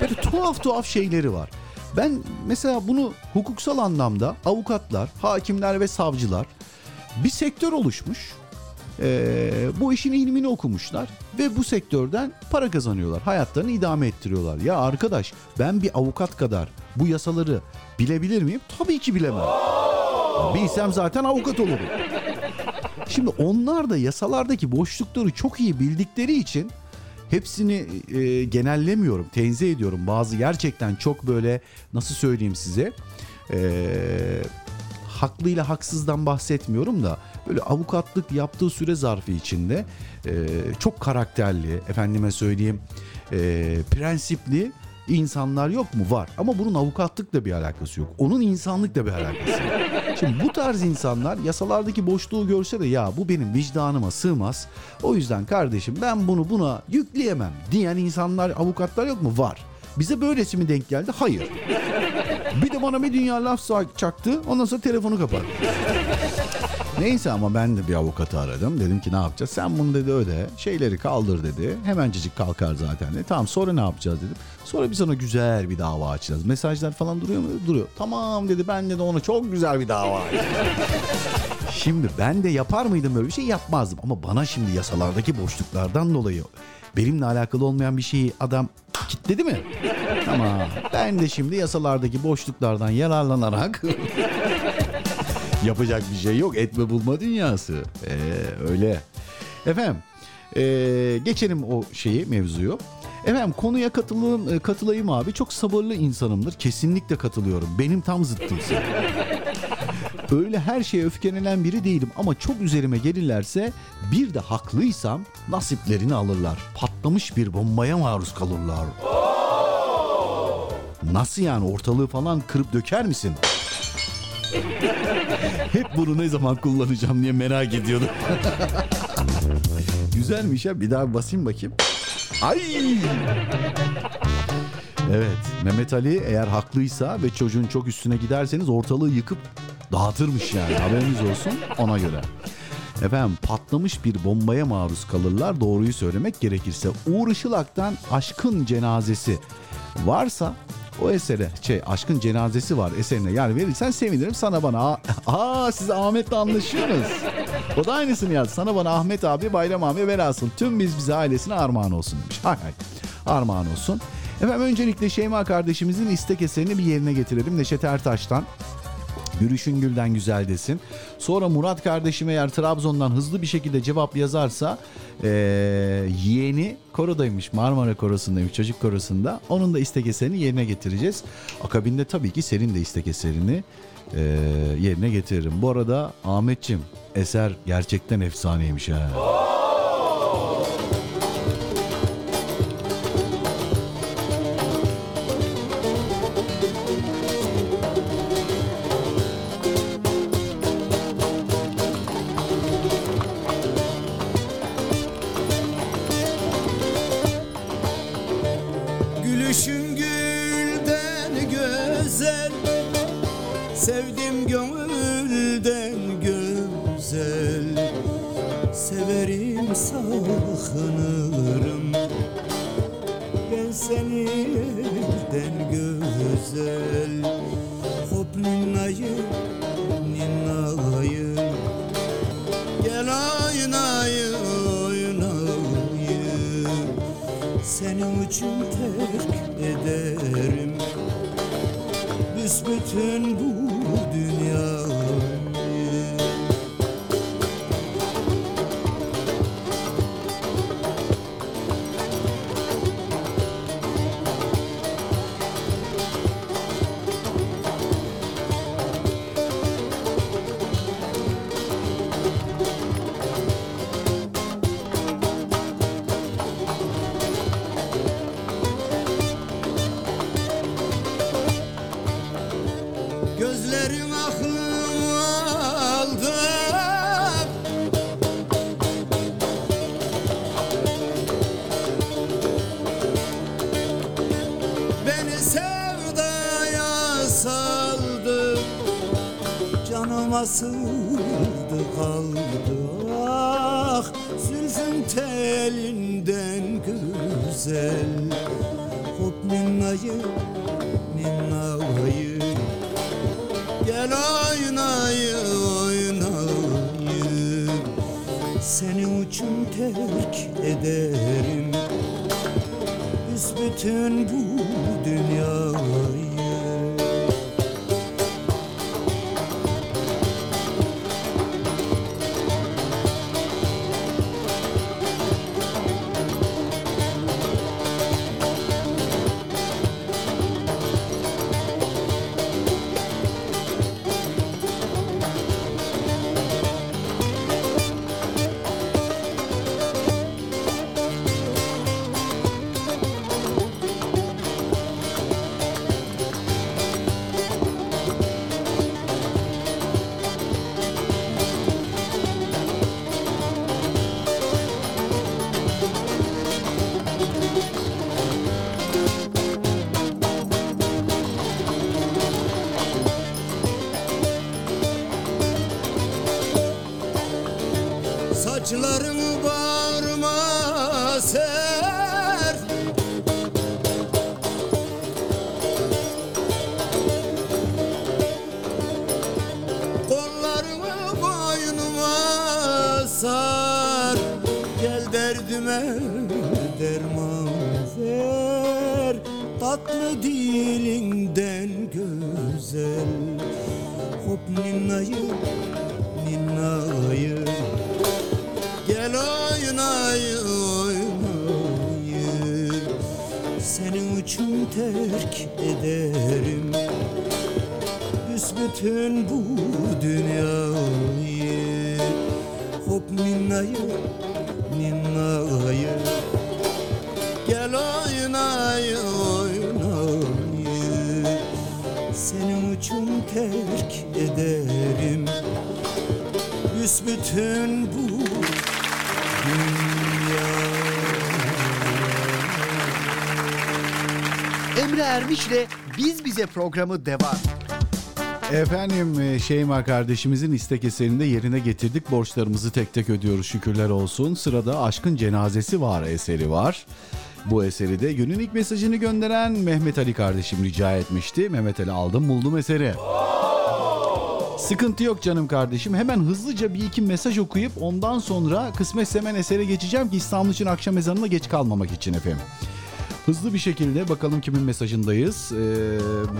Böyle tuhaf tuhaf şeyleri var. Ben mesela bunu hukuksal anlamda avukatlar, hakimler ve savcılar bir sektör oluşmuş. Ee, bu işin ilmini okumuşlar ve bu sektörden para kazanıyorlar. Hayatlarını idame ettiriyorlar. Ya arkadaş ben bir avukat kadar bu yasaları bilebilir miyim? Tabii ki bilemem. Bilsem zaten avukat olurum. Şimdi onlar da yasalardaki boşlukları çok iyi bildikleri için hepsini e, genellemiyorum, tenzih ediyorum. Bazı gerçekten çok böyle nasıl söyleyeyim size e, haklıyla haksızdan bahsetmiyorum da böyle avukatlık yaptığı süre zarfı içinde e, çok karakterli, efendime söyleyeyim e, prensipli insanlar yok mu? Var. Ama bunun avukatlıkla bir alakası yok. Onun insanlıkla bir alakası yok. Şimdi bu tarz insanlar yasalardaki boşluğu görse de ya bu benim vicdanıma sığmaz. O yüzden kardeşim ben bunu buna yükleyemem diyen insanlar, avukatlar yok mu? Var. Bize böylesi mi denk geldi? Hayır. Bir de bana bir dünya laf çaktı. Ondan sonra telefonu kapattı. Neyse ama ben de bir avukatı aradım. Dedim ki ne yapacağız? Sen bunu dedi öde. Şeyleri kaldır dedi. Hemencecik kalkar zaten dedi. Tamam sonra ne yapacağız dedim. Sonra biz ona güzel bir dava açacağız. Mesajlar falan duruyor mu? Duruyor. Tamam dedi ben de ona çok güzel bir dava. Şimdi ben de yapar mıydım böyle bir şey yapmazdım. Ama bana şimdi yasalardaki boşluklardan dolayı benimle alakalı olmayan bir şeyi adam kitledi mi? Tamam. Ben de şimdi yasalardaki boşluklardan yararlanarak yapacak bir şey yok. Etme bulma dünyası. Ee, öyle. Efendim ee, geçelim o şeyi mevzuyu. Efendim konuya katılım, katılayım abi. Çok sabırlı insanımdır. Kesinlikle katılıyorum. Benim tam zıttımsın. Öyle her şeye öfkelenen biri değilim ama çok üzerime gelirlerse bir de haklıysam nasiplerini alırlar. Patlamış bir bombaya maruz kalırlar. Nasıl yani ortalığı falan kırıp döker misin? Hep bunu ne zaman kullanacağım diye merak ediyordum. Güzelmiş ya bir daha basayım bakayım. Ay! Evet Mehmet Ali eğer haklıysa ve çocuğun çok üstüne giderseniz ortalığı yıkıp dağıtırmış yani haberiniz olsun ona göre. Efendim patlamış bir bombaya maruz kalırlar doğruyu söylemek gerekirse. Uğur Işılak'tan Aşkın Cenazesi varsa o esere şey aşkın cenazesi var eserine yer verirsen sevinirim sana bana. Aa siz Ahmet'le anlaşıyorsunuz. O da aynısını yazdı. Sana bana Ahmet abi Bayram abi velhasıl tüm biz bize ailesine armağan olsun demiş. Hay hay armağan olsun. Efendim öncelikle Şeyma kardeşimizin istek eserini bir yerine getirelim. Neşet Ertaş'tan Gülüşün gülden güzel desin. Sonra Murat kardeşim eğer Trabzon'dan hızlı bir şekilde cevap yazarsa ee, yeğeni korodaymış Marmara Korosu'ndaymış çocuk korosunda. Onun da istek eserini yerine getireceğiz. Akabinde tabii ki senin de istek eserini ee, yerine getiririm. Bu arada Ahmetçim eser gerçekten efsaneymiş ha. Ninnayı ninnayı Gel oynayı oynayı. Senin için terk ederim. Büsbütün bu dünyayı. Hop ninnayı ninnayı Gel oynayı oynayı. Senin için terk ederim Büsbütün bu Emre Ermiş'le Biz Bize programı devam. Efendim e, Şeyma kardeşimizin istek eserini de yerine getirdik. Borçlarımızı tek tek ödüyoruz şükürler olsun. Sırada Aşkın Cenazesi var eseri var. Bu eseri de günün ilk mesajını gönderen Mehmet Ali kardeşim rica etmişti. Mehmet Ali aldım buldum eseri. Sıkıntı yok canım kardeşim. Hemen hızlıca bir iki mesaj okuyup ondan sonra kısmetse hemen esere geçeceğim ki İstanbul için akşam ezanına geç kalmamak için efendim. Hızlı bir şekilde bakalım kimin mesajındayız. Ee,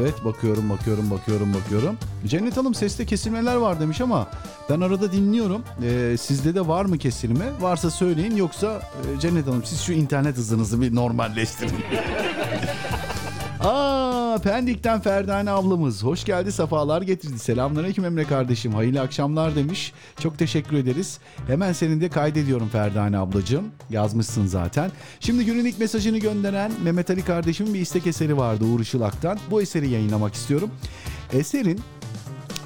evet bakıyorum bakıyorum bakıyorum bakıyorum. Cennet Hanım seste kesilmeler var demiş ama ben arada dinliyorum. Ee, sizde de var mı kesilme? Varsa söyleyin yoksa e, Cennet Hanım siz şu internet hızınızı bir normalleştirin. Aa, Pendik'ten Ferdane ablamız. Hoş geldi, sefalar getirdi. Selamünaleyküm Emre kardeşim. Hayırlı akşamlar demiş. Çok teşekkür ederiz. Hemen senin de kaydediyorum Ferdane ablacığım. Yazmışsın zaten. Şimdi günün ilk mesajını gönderen Mehmet Ali kardeşimin bir istek eseri vardı Uğur Işılak'tan. Bu eseri yayınlamak istiyorum. Eserin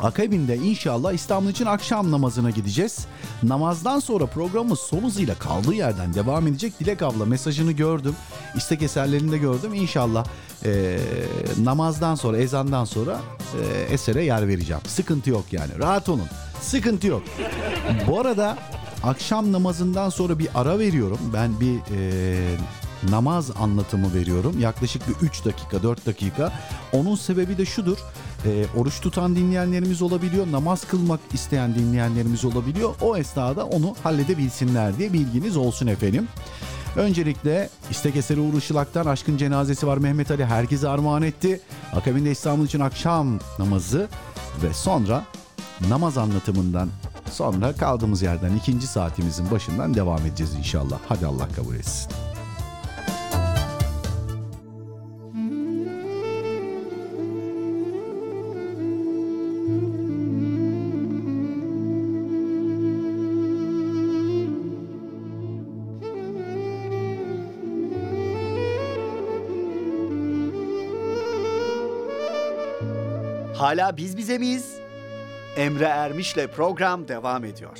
Akabinde inşallah İstanbul için akşam namazına gideceğiz. Namazdan sonra programımız son hızıyla kaldığı yerden devam edecek. Dilek abla mesajını gördüm. İstek eserlerini de gördüm. İnşallah eee, namazdan sonra, ezandan sonra eee, esere yer vereceğim. Sıkıntı yok yani. Rahat olun. Sıkıntı yok. Bu arada akşam namazından sonra bir ara veriyorum. Ben bir eee, namaz anlatımı veriyorum. Yaklaşık bir 3 dakika, 4 dakika. Onun sebebi de şudur. E, oruç tutan dinleyenlerimiz olabiliyor. Namaz kılmak isteyen dinleyenlerimiz olabiliyor. O esnada onu halledebilsinler diye bilginiz olsun efendim. Öncelikle istek eseri Uğur Işılak'tan Aşkın Cenazesi var Mehmet Ali herkese armağan etti. Akabinde İstanbul için akşam namazı ve sonra namaz anlatımından sonra kaldığımız yerden ikinci saatimizin başından devam edeceğiz inşallah. Hadi Allah kabul etsin. Hala biz bize miyiz? Emre Ermiş'le program devam ediyor.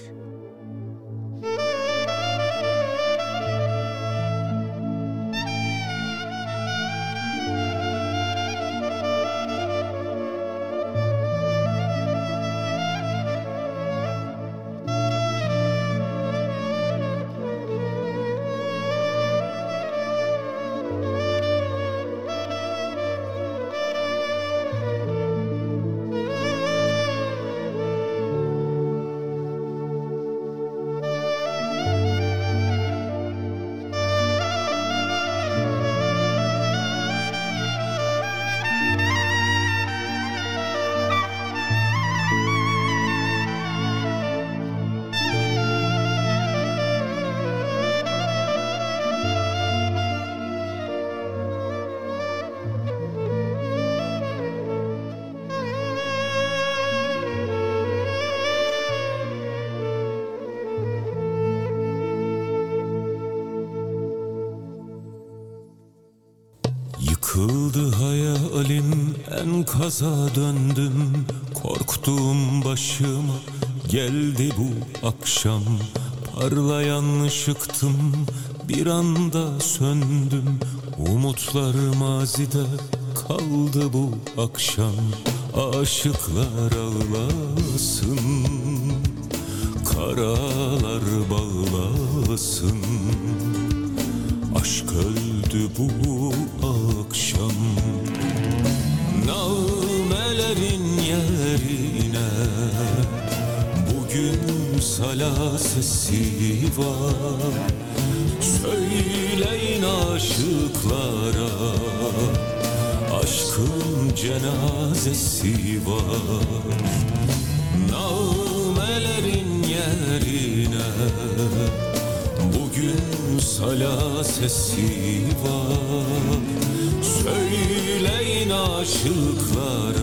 Enkaza döndüm Korktuğum başıma geldi bu akşam. Parlayan ışıktım bir anda söndüm. Umutlar mazide kaldı bu akşam. Aşıklar ağlasın Karalar bağlasın. Aşk öldü bu akşam Bugün sala sesi var. Söyleyin aşıklara Aşkın cenazesi var. Nağmelerin yerine Bugün sala sesi var. Söyleyin aşıklara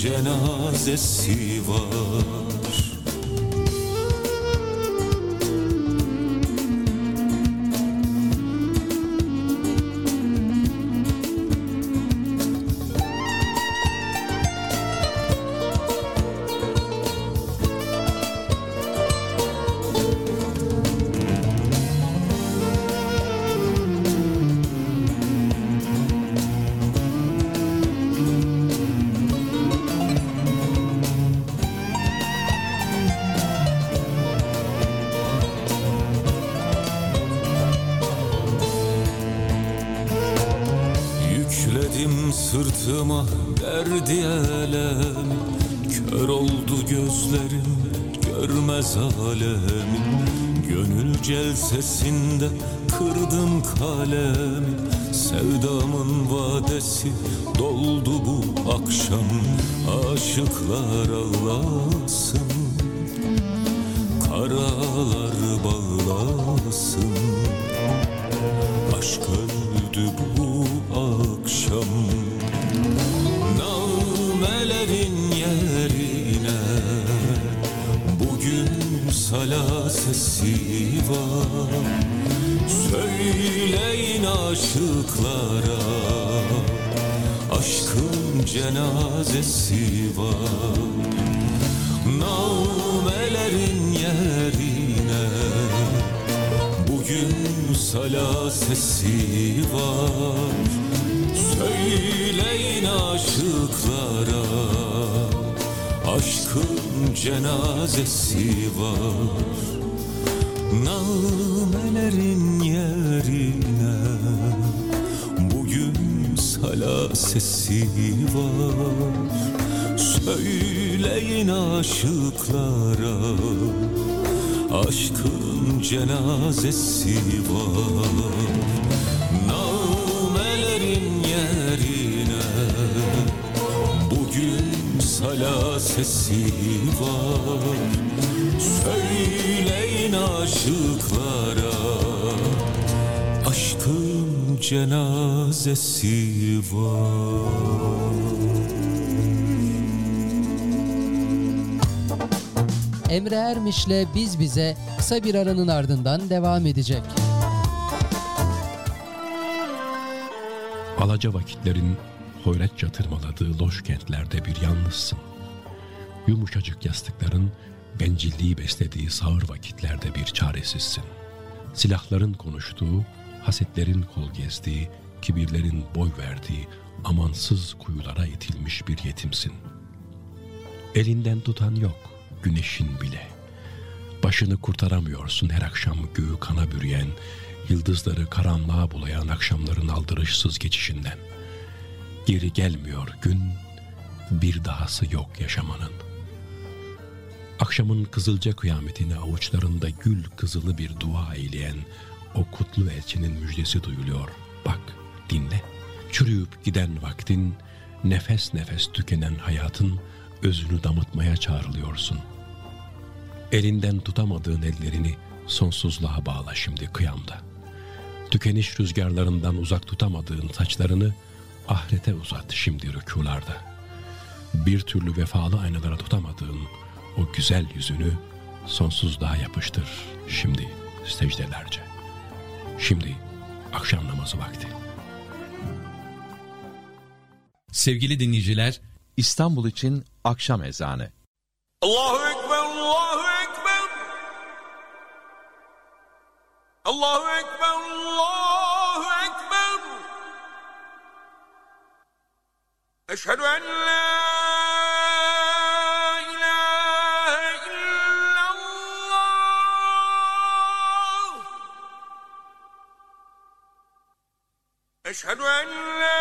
Aşkın cenazesi Aşıklar ağlasın Karalar bağlasın. Aşk öldü bu akşam Nağmelerin yerine. Bugün sala sesi var Söyleyin aşıklara Aşkın cenazesi var. Nağmelerin yerine Bugün sala sesi var. Söyleyin aşıklara Aşkın cenazesi var. Nağmelerin sala sesi var. Söyleyin aşıklara. Aşkın cenazesi var. Nağmelerin yerine. Bugün sala sesi var. Söyleyin aşıklara. Aşkın cenazesi var Emre Ermiş'le Biz Bize kısa bir aranın ardından devam edecek. Alaca vakitlerin hoyratça tırmaladığı loş kentlerde bir yalnızsın. Yumuşacık yastıkların bencilliği beslediği sağır vakitlerde bir çaresizsin. Silahların konuştuğu, hasetlerin kol gezdiği, kibirlerin boy verdiği amansız kuyulara itilmiş bir yetimsin. Elinden tutan yok, güneşin bile. Başını kurtaramıyorsun her akşam göğü kana bürüyen, yıldızları karanlığa bulayan akşamların aldırışsız geçişinden. Geri gelmiyor gün, bir dahası yok yaşamanın. Akşamın kızılca kıyametini avuçlarında gül kızılı bir dua eyleyen o kutlu elçinin müjdesi duyuluyor. Bak, dinle. Çürüyüp giden vaktin, nefes nefes tükenen hayatın özünü damıtmaya çağrılıyorsun. Elinden tutamadığın ellerini sonsuzluğa bağla şimdi kıyamda. Tükeniş rüzgarlarından uzak tutamadığın saçlarını ahirete uzat şimdi rükularda. Bir türlü vefalı aynalara tutamadığın o güzel yüzünü sonsuzluğa yapıştır şimdi secdelerce. Şimdi akşam namazı vakti. Sevgili dinleyiciler, İstanbul için akşam ezanı. Allahu Ekber, Allahu Ekber. Allahu Ekber, Allahu Ekber. Eşhedü en la أشهد أن لا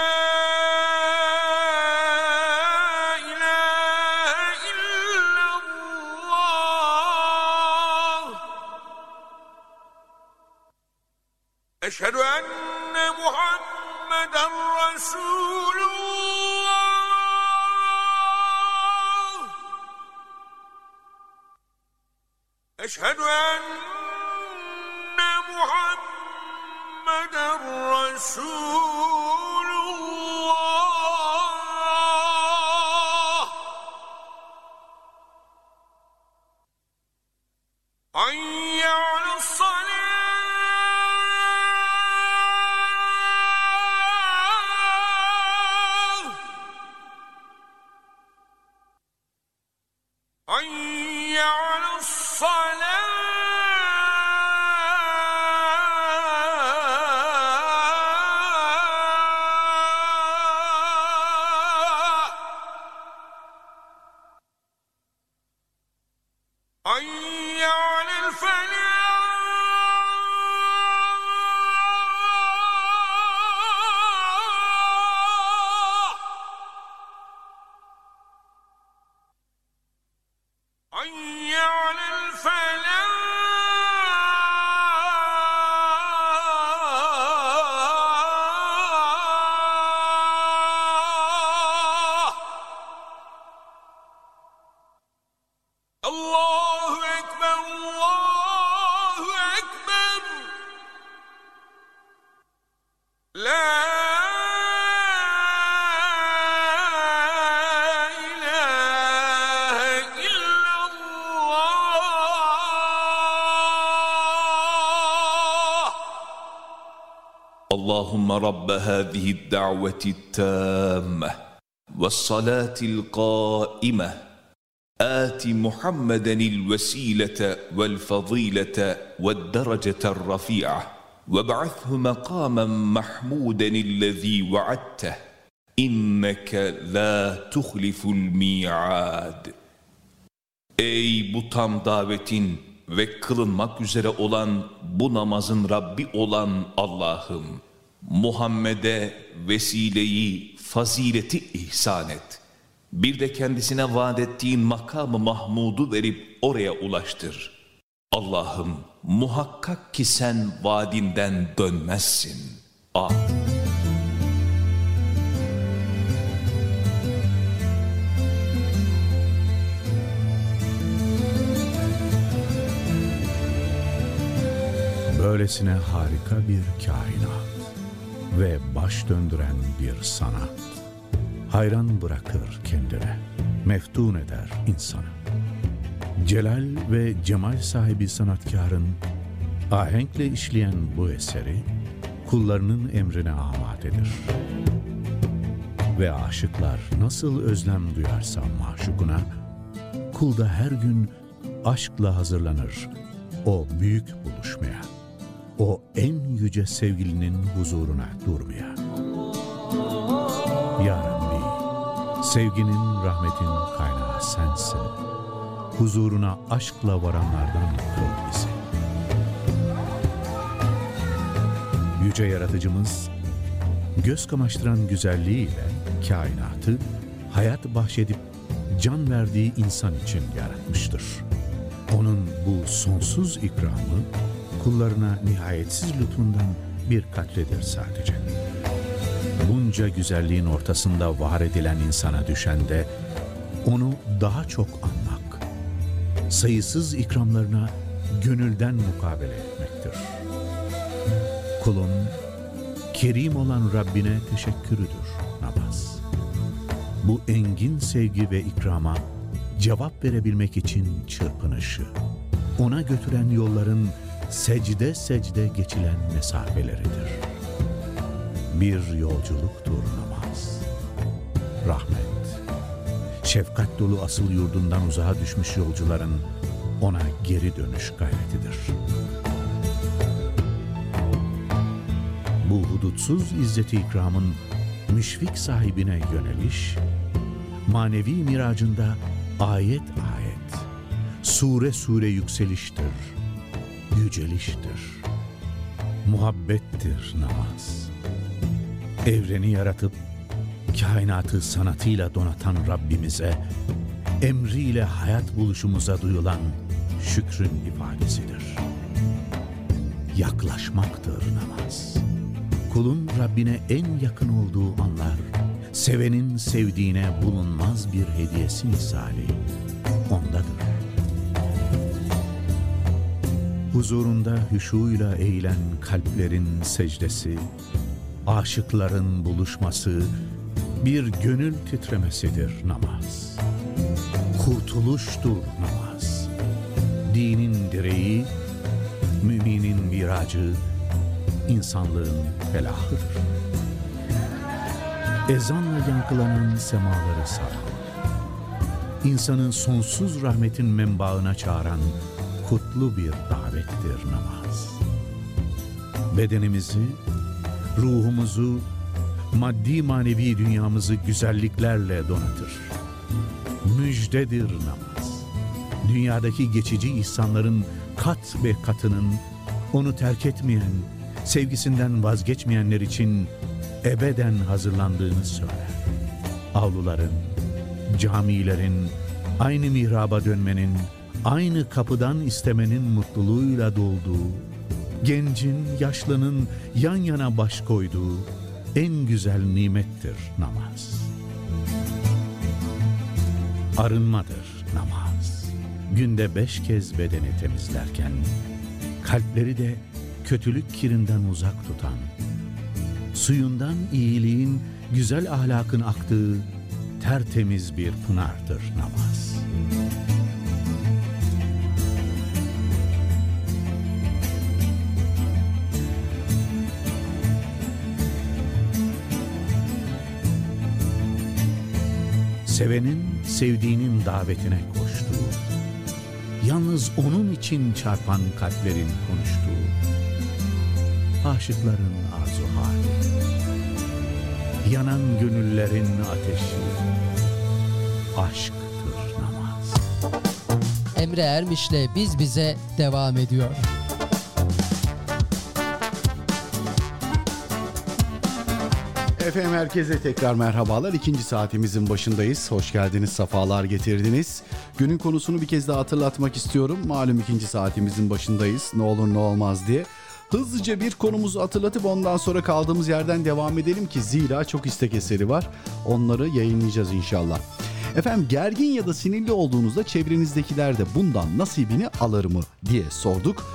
اللهم رب هذه الدعوة التامة والصلاة القائمة آت محمدا الوسيلة والفضيلة والدرجة الرفيعة وابعثه مقاما محمودا الذي وعدته إنك لا تخلف الميعاد Ey bu tam davetin ve kılınmak üzere olan bu namazın Rabbi olan Allah'ım, Muhammed'e vesileyi, fazileti ihsan et. Bir de kendisine vaat ettiğin makamı Mahmud'u verip oraya ulaştır. Allah'ım muhakkak ki sen vaadinden dönmezsin. Amin. Böylesine harika bir kainat ve baş döndüren bir sanat. Hayran bırakır kendine, meftun eder insanı. Celal ve cemal sahibi sanatkarın ahenkle işleyen bu eseri kullarının emrine amadedir. Ve aşıklar nasıl özlem duyarsa maşukuna, kul da her gün aşkla hazırlanır o büyük buluşmaya, o en yüce sevgilinin huzuruna durmaya. Ya Rabbi, sevginin, rahmetin kaynağı sensin. Huzuruna aşkla varanlardan kıl bizi. Yüce Yaratıcımız, göz kamaştıran güzelliğiyle kainatı hayat bahşedip can verdiği insan için yaratmıştır. Onun bu sonsuz ikramı kullarına nihayetsiz lütfundan bir katredir sadece. Bunca güzelliğin ortasında var edilen insana düşen de onu daha çok anmak, sayısız ikramlarına gönülden mukabele etmektir. Kulun kerim olan Rabbine teşekkürüdür namaz. Bu engin sevgi ve ikrama cevap verebilmek için çırpınışı, ona götüren yolların secde secde geçilen mesafeleridir. Bir yolculuktur namaz. Rahmet, şefkat dolu asıl yurdundan uzağa düşmüş yolcuların ona geri dönüş gayretidir. Bu hudutsuz izzeti ikramın müşfik sahibine yöneliş, manevi miracında ayet ayet, sure sure yükseliştir, yüceliştir, muhabbettir namaz. Evreni yaratıp kainatı sanatıyla donatan Rabbimize, emriyle hayat buluşumuza duyulan şükrün ifadesidir. Yaklaşmaktır namaz. Kulun Rabbine en yakın olduğu anlar, sevenin sevdiğine bulunmaz bir hediyesi misali ondadır. Huzurunda hüşuyla eğilen kalplerin secdesi, aşıkların buluşması, bir gönül titremesidir namaz. Kurtuluştur namaz. Dinin direği, müminin miracı, insanlığın felahıdır. Ezanla yankılanan semaları saran, insanın sonsuz rahmetin menbaına çağıran kutlu bir davettir namaz. Bedenimizi, ruhumuzu, maddi manevi dünyamızı güzelliklerle donatır. Müjdedir namaz. Dünyadaki geçici ihsanların kat ve katının onu terk etmeyen, sevgisinden vazgeçmeyenler için ebeden hazırlandığını söyler. Avluların, camilerin, aynı mihraba dönmenin, aynı kapıdan istemenin mutluluğuyla dolduğu, gencin, yaşlının yan yana baş koyduğu en güzel nimettir namaz. Arınmadır namaz. Günde beş kez bedeni temizlerken, kalpleri de kötülük kirinden uzak tutan, suyundan iyiliğin, güzel ahlakın aktığı tertemiz bir pınardır namaz. Sevenin sevdiğinin davetine koştuğu, yalnız onun için çarpan kalplerin konuştuğu, aşıkların arzu hali, yanan gönüllerin ateşi, aşktır namaz. Emre Ermiş'le Biz Bize devam ediyor. Efendim herkese tekrar merhabalar. İkinci saatimizin başındayız. Hoş geldiniz, safalar getirdiniz. Günün konusunu bir kez daha hatırlatmak istiyorum. Malum ikinci saatimizin başındayız. Ne olur ne olmaz diye. Hızlıca bir konumuzu hatırlatıp ondan sonra kaldığımız yerden devam edelim ki zira çok istek eseri var. Onları yayınlayacağız inşallah. Efendim gergin ya da sinirli olduğunuzda çevrenizdekiler de bundan nasibini alır mı diye sorduk.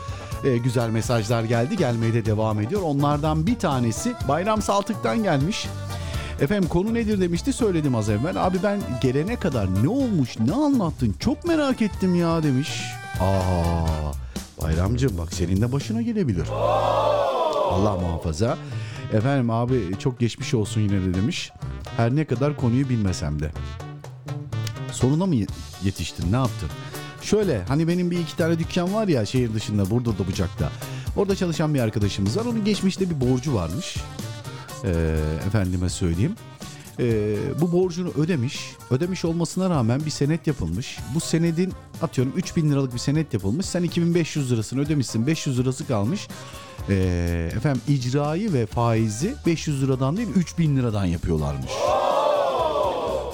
Ee, güzel mesajlar geldi gelmeye de devam ediyor. Onlardan bir tanesi Bayram Saltık'tan gelmiş. Efendim konu nedir demişti söyledim az evvel. Abi ben gelene kadar ne olmuş ne anlattın çok merak ettim ya demiş. Aa Bayramcığım bak senin de başına gelebilir. Allah muhafaza. Efendim abi çok geçmiş olsun yine de demiş. Her ne kadar konuyu bilmesem de. Sonuna mı yetiştin ne yaptın? Şöyle hani benim bir iki tane dükkan var ya şehir dışında burada da Bucak'ta. Orada çalışan bir arkadaşımız var. Onun geçmişte bir borcu varmış. Ee, efendime söyleyeyim. Ee, bu borcunu ödemiş. Ödemiş olmasına rağmen bir senet yapılmış. Bu senedin atıyorum 3000 liralık bir senet yapılmış. Sen 2500 lirasını ödemişsin. 500 lirası kalmış. Ee, efendim icrayı ve faizi 500 liradan değil 3000 liradan yapıyorlarmış.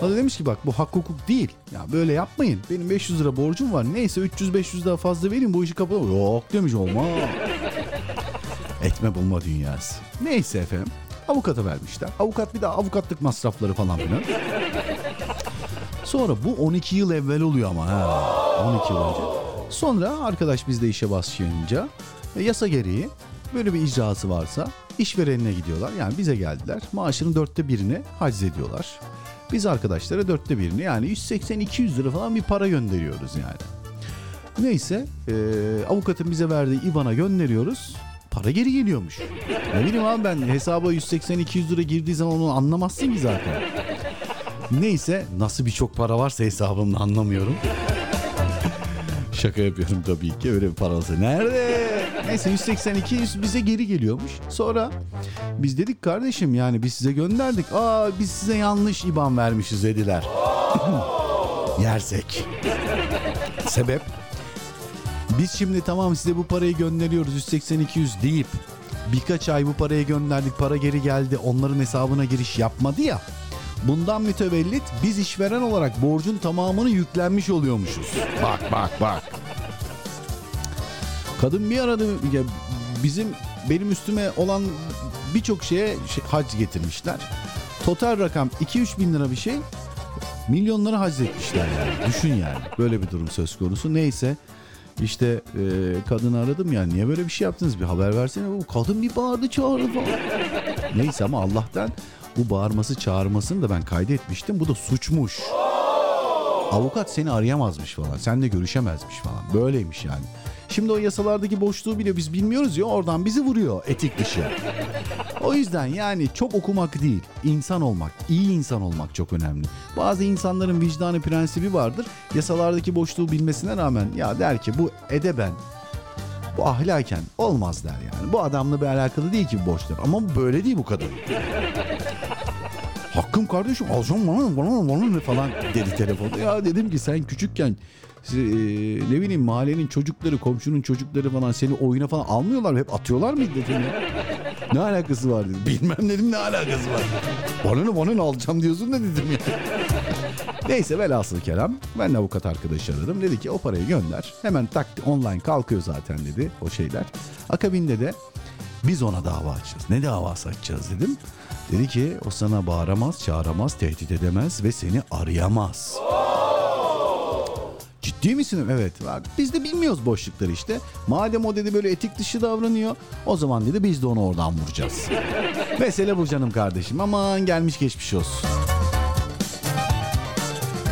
O da demiş ki bak bu hak hukuk değil. Ya böyle yapmayın. Benim 500 lira borcum var. Neyse 300-500 daha fazla vereyim bu işi kapatalım. Yok demiş olmaz. Etme bulma dünyası. Neyse efendim. Avukata vermişler. Avukat bir daha avukatlık masrafları falan filan. Sonra bu 12 yıl evvel oluyor ama ha. 12 yıl önce. Sonra arkadaş bizde işe başlayınca e, yasa gereği böyle bir icrası varsa işverenine gidiyorlar. Yani bize geldiler. Maaşının dörtte birini haciz ediyorlar. Biz arkadaşlara dörtte birini yani 180-200 lira falan bir para gönderiyoruz yani. Neyse e, avukatın bize verdiği IBAN'a gönderiyoruz. Para geri geliyormuş. Ne bileyim abi ben hesaba 180-200 lira girdiği zaman onu anlamazsın ki zaten. Neyse nasıl bir çok para varsa hesabımda anlamıyorum. Şaka yapıyorum tabii ki öyle bir parası. Nerede? Neyse 182 100 bize geri geliyormuş. Sonra biz dedik kardeşim yani biz size gönderdik. Aa biz size yanlış IBAN vermişiz dediler. Yersek. Sebep? Biz şimdi tamam size bu parayı gönderiyoruz 182 100 deyip birkaç ay bu parayı gönderdik para geri geldi onların hesabına giriş yapmadı ya. Bundan mütevellit biz işveren olarak borcun tamamını yüklenmiş oluyormuşuz. Bak bak bak. Kadın bir aradı ya bizim benim üstüme olan birçok şeye şey, hac getirmişler. Total rakam 2-3 bin lira bir şey. Milyonları hac etmişler yani. Düşün yani. Böyle bir durum söz konusu. Neyse işte e, kadını aradım ya niye böyle bir şey yaptınız bir haber versene. Kadın bir bağırdı çağırdı falan. Neyse ama Allah'tan bu bağırması çağırmasını da ben kaydetmiştim. Bu da suçmuş. Avukat seni arayamazmış falan. Seninle görüşemezmiş falan. Böyleymiş yani. Şimdi o yasalardaki boşluğu bile biz bilmiyoruz ya oradan bizi vuruyor etik dışı. O yüzden yani çok okumak değil, insan olmak, iyi insan olmak çok önemli. Bazı insanların vicdanı prensibi vardır. Yasalardaki boşluğu bilmesine rağmen ya der ki bu edeben, bu ahlaken olmaz der yani. Bu adamla bir alakalı değil ki bu boşluk. Ama böyle değil bu kadın. Hakkım kardeşim alacağım bana bana bana ne falan dedi telefonda. Ya dedim ki sen küçükken e, ne bileyim mahallenin çocukları komşunun çocukları falan seni oyuna falan almıyorlar mı? Hep atıyorlar mıydı dedim ya. Ne alakası var dedim. Bilmem dedim ne alakası var. Bana ne bana ne alacağım diyorsun da dedim ya. Neyse velhasıl kelam ben avukat arkadaşı aradım. Dedi ki o parayı gönder. Hemen tak online kalkıyor zaten dedi o şeyler. Akabinde de biz ona dava açacağız. Ne davası açacağız dedim. Dedi ki o sana bağıramaz, çağıramaz, tehdit edemez ve seni arayamaz. Ciddi misin? Evet. Bak, biz de bilmiyoruz boşlukları işte. Madem o dedi böyle etik dışı davranıyor. O zaman dedi biz de onu oradan vuracağız. Mesele bu canım kardeşim. Aman gelmiş geçmiş olsun.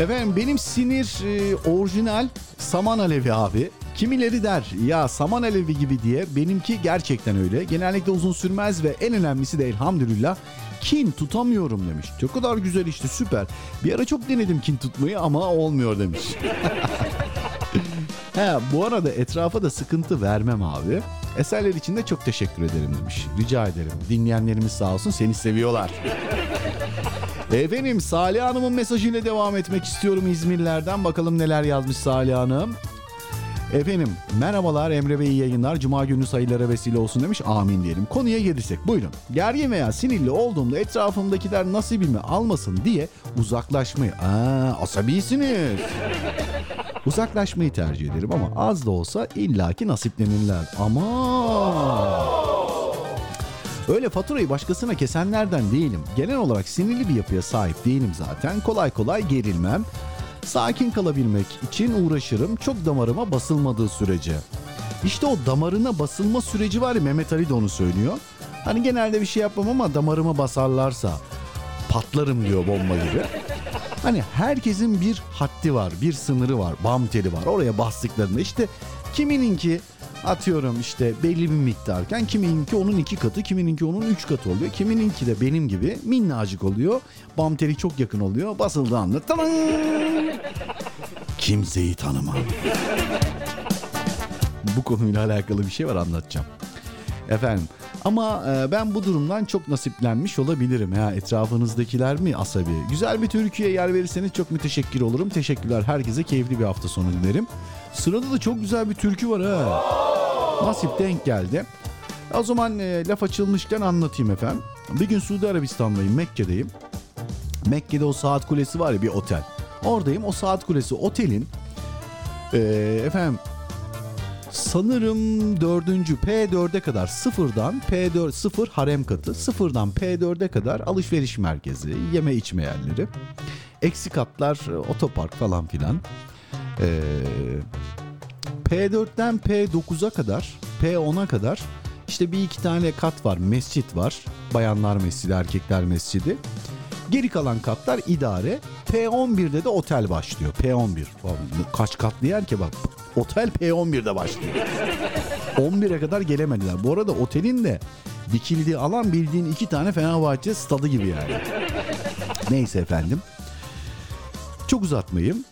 Efendim benim sinir e, orijinal saman alevi abi. Kimileri der ya saman alevi gibi diye benimki gerçekten öyle. Genellikle uzun sürmez ve en önemlisi de elhamdülillah kin tutamıyorum demiş. Çok kadar güzel işte süper. Bir ara çok denedim kin tutmayı ama olmuyor demiş. He, bu arada etrafa da sıkıntı vermem abi. Eserler için de çok teşekkür ederim demiş. Rica ederim. Dinleyenlerimiz sağ olsun seni seviyorlar. Efendim Salih Hanım'ın mesajıyla devam etmek istiyorum İzmirlerden. Bakalım neler yazmış Salih Hanım. Efendim merhabalar Emre Bey iyi yayınlar. Cuma günü sayılara vesile olsun demiş. Amin diyelim. Konuya gelirsek buyurun. Gergin veya sinirli olduğumda etrafımdakiler nasibimi almasın diye uzaklaşmayı... Aa, asabisiniz. Uzaklaşmayı tercih ederim ama az da olsa illaki nasiplenirler. Ama Öyle faturayı başkasına kesenlerden değilim. Genel olarak sinirli bir yapıya sahip değilim zaten. Kolay kolay gerilmem. Sakin kalabilmek için uğraşırım. Çok damarıma basılmadığı sürece. İşte o damarına basılma süreci var ya Mehmet Ali de onu söylüyor. Hani genelde bir şey yapmam ama damarıma basarlarsa patlarım diyor bomba gibi. Hani herkesin bir haddi var, bir sınırı var, bam teli var. Oraya bastıklarında işte kimininki atıyorum işte belli bir miktarken kimininki onun iki katı, kimininki onun üç katı oluyor. Kimininki de benim gibi minnacık oluyor. Bam teli çok yakın oluyor. Basıldığı anda talan! Kimseyi tanımam. Bu konuyla alakalı bir şey var anlatacağım. Efendim ama e, ben bu durumdan çok nasiplenmiş olabilirim. Ya etrafınızdakiler mi asabi? Güzel bir türküye yer verirseniz çok müteşekkir olurum. Teşekkürler herkese keyifli bir hafta sonu dilerim. Sırada da çok güzel bir türkü var ha. Nasip denk geldi. O zaman e, laf açılmışken anlatayım efendim. Bir gün Suudi Arabistan'dayım, Mekke'deyim. Mekke'de o saat kulesi var ya bir otel. Oradayım. O saat kulesi otelin e, efendim sanırım dördüncü P4'e kadar sıfırdan P4 sıfır harem katı sıfırdan P4'e kadar alışveriş merkezi yeme içme yerleri eksi katlar e, otopark falan filan. Ee, P4'ten P9'a kadar P10'a kadar işte bir iki tane kat var mescit var. Bayanlar mescidi erkekler mescidi Geri kalan katlar idare. P11'de de otel başlıyor. P11. Kaç katlı yer ki bak. Otel P11'de başlıyor. 11'e kadar gelemediler. Bu arada otelin de dikildiği alan bildiğin iki tane Fenerbahçe stadı gibi yani. Neyse efendim. Çok uzatmayayım.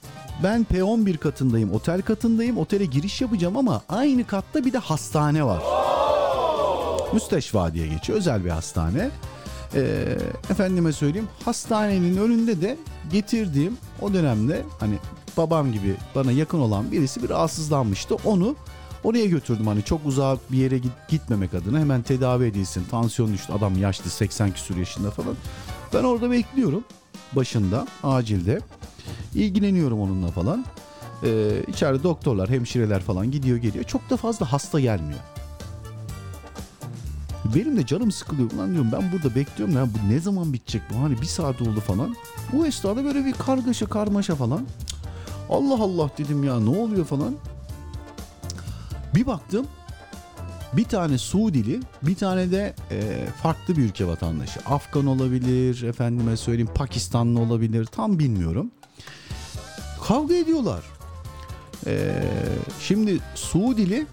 Ben P11 katındayım, otel katındayım. Otele giriş yapacağım ama aynı katta bir de hastane var. Müsteşfa diye geçiyor. Özel bir hastane. Ee, efendime söyleyeyim hastanenin önünde de getirdiğim o dönemde hani babam gibi bana yakın olan birisi bir rahatsızlanmıştı. Onu Oraya götürdüm hani çok uzak bir yere git- gitmemek adına hemen tedavi edilsin. Tansiyon düştü adam yaşlı 80 küsur yaşında falan. Ben orada bekliyorum başında acilde. İlgileniyorum onunla falan. Ee, içeride doktorlar, hemşireler falan gidiyor geliyor. Çok da fazla hasta gelmiyor. Benim de canım sıkılıyor. Ulan diyorum ben burada bekliyorum ya bu ne zaman bitecek bu? Hani bir saat oldu falan. Bu esnada böyle bir kargaşa karmaşa falan. Allah Allah dedim ya ne oluyor falan. Bir baktım bir tane Suudili bir tane de e, farklı bir ülke vatandaşı. Afgan olabilir efendime söyleyeyim Pakistanlı olabilir tam bilmiyorum. Kavga ediyorlar. E, şimdi Suudili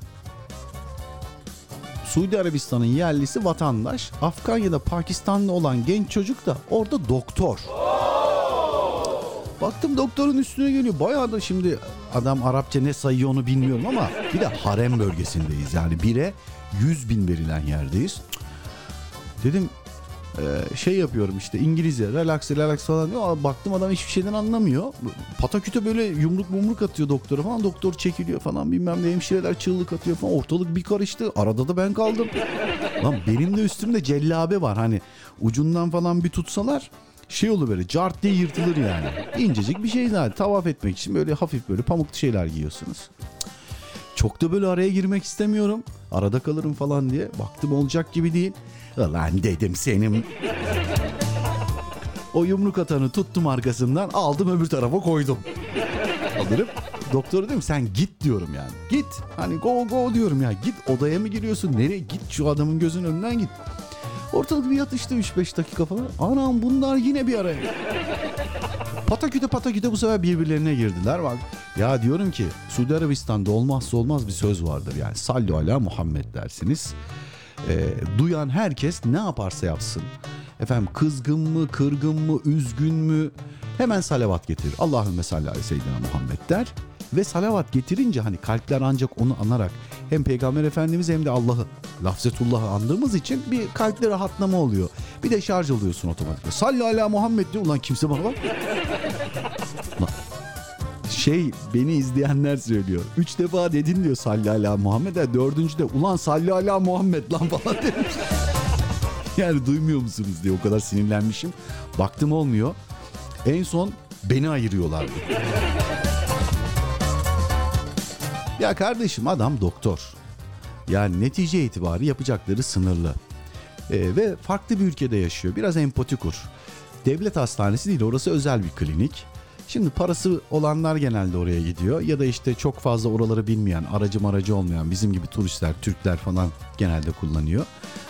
Suudi Arabistan'ın yerlisi vatandaş. Afgan ya da Pakistanlı olan genç çocuk da orada doktor. Baktım doktorun üstüne geliyor. Bayağı da şimdi adam Arapça ne sayıyor onu bilmiyorum ama bir de harem bölgesindeyiz. Yani bire 100 bin verilen yerdeyiz. Dedim e, şey yapıyorum işte İngilizce relax relax falan diyor. Baktım adam hiçbir şeyden anlamıyor. Pataküte böyle yumruk mumruk atıyor doktora falan. Doktor çekiliyor falan bilmem ne hemşireler çığlık atıyor falan. Ortalık bir karıştı. Arada da ben kaldım. Lan benim de üstümde cellabe var. Hani ucundan falan bir tutsalar şey olur böyle cart diye yırtılır yani. İncecik bir şey zaten. Tavaf etmek için böyle hafif böyle pamuklu şeyler giyiyorsunuz. Çok da böyle araya girmek istemiyorum. Arada kalırım falan diye. Baktım olacak gibi değil. Lan dedim senin. O yumruk atanı tuttum arkasından aldım öbür tarafa koydum. Alırım. Doktora diyorum sen git diyorum yani. Git. Hani go go diyorum ya. Git odaya mı giriyorsun? Nereye? Git şu adamın gözünün önünden git. Ortalık bir yatıştı 3-5 dakika falan. Anam bunlar yine bir araya. Pataküte pataküte bu sefer birbirlerine girdiler. Bak ya diyorum ki Suudi Arabistan'da olmazsa olmaz bir söz vardır. Yani sallu ala Muhammed dersiniz. Ee, duyan herkes ne yaparsa yapsın. Efendim kızgın mı, kırgın mı, üzgün mü hemen salavat getirir. Allahümme salli aleyhi seyyidina Muhammed der. Ve salavat getirince hani kalpler ancak onu anarak hem Peygamber Efendimiz hem de Allah'ı lafzetullah'ı andığımız için bir kalpte rahatlama oluyor. Bir de şarj oluyorsun otomatik. Salli ala Muhammed diyor. Ulan kimse bana bak. Şey beni izleyenler söylüyor. Üç defa dedin diyor salli ala Muhammed'e. Dördüncü de ulan salli ala Muhammed lan falan demiş. yani duymuyor musunuz diye o kadar sinirlenmişim. Baktım olmuyor. En son beni ayırıyorlardı. Ya kardeşim adam doktor. Yani netice itibarı yapacakları sınırlı. Ee, ve farklı bir ülkede yaşıyor. Biraz empati kur. Devlet hastanesi değil orası özel bir klinik. Şimdi parası olanlar genelde oraya gidiyor ya da işte çok fazla oraları bilmeyen, aracı maracı olmayan bizim gibi turistler, Türkler falan genelde kullanıyor.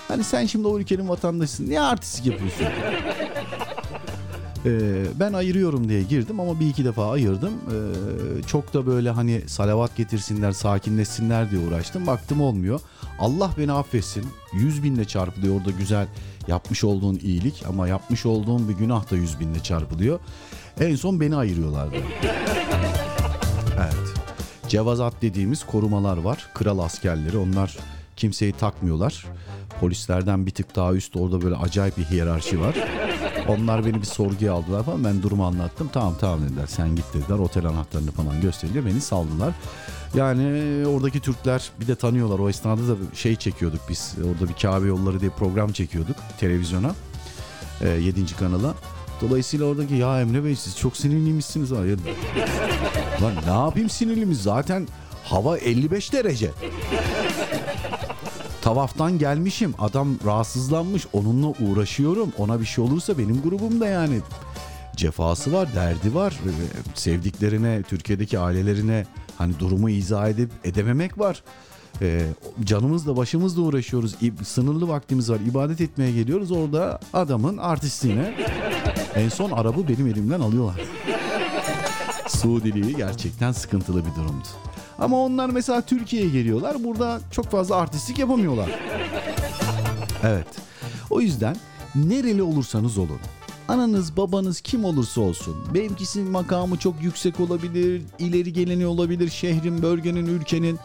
Hani sen şimdi o ülkenin vatandaşısın. Niye artistik yapıyorsun? Ee, ben ayırıyorum diye girdim ama bir iki defa ayırdım. Ee, çok da böyle hani salavat getirsinler, sakinleşsinler diye uğraştım. Baktım olmuyor. Allah beni affetsin. Yüz binle çarpılıyor orada güzel yapmış olduğun iyilik ama yapmış olduğun bir günah da yüz binle çarpılıyor. En son beni ayırıyorlardı. Evet. Cevazat dediğimiz korumalar var. Kral askerleri onlar kimseyi takmıyorlar. Polislerden bir tık daha üst orada böyle acayip bir hiyerarşi var. Onlar beni bir sorguya aldılar falan. Ben durumu anlattım. Tamam tamam dediler. Sen git dediler. Otel anahtarını falan gösterince beni saldılar. Yani oradaki Türkler bir de tanıyorlar. O esnada da şey çekiyorduk biz. Orada bir Kabe yolları diye program çekiyorduk televizyona. 7. kanala. Dolayısıyla oradaki ya Emre Bey siz çok sinirliymişsiniz. Hayır. Lan ne yapayım sinirlimiz zaten hava 55 derece. Tavaftan gelmişim adam rahatsızlanmış onunla uğraşıyorum ona bir şey olursa benim grubumda yani cefası var derdi var sevdiklerine Türkiye'deki ailelerine hani durumu izah edip edememek var ee, canımızla başımızla uğraşıyoruz sınırlı vaktimiz var ibadet etmeye geliyoruz orada adamın artistliğine en son arabı benim elimden alıyorlar Suudiliği gerçekten sıkıntılı bir durumdu. Ama onlar mesela Türkiye'ye geliyorlar. Burada çok fazla artistlik yapamıyorlar. Evet. O yüzden nereli olursanız olun. Ananız babanız kim olursa olsun. Mevkisinin makamı çok yüksek olabilir. ileri geleni olabilir. Şehrin, bölgenin, ülkenin.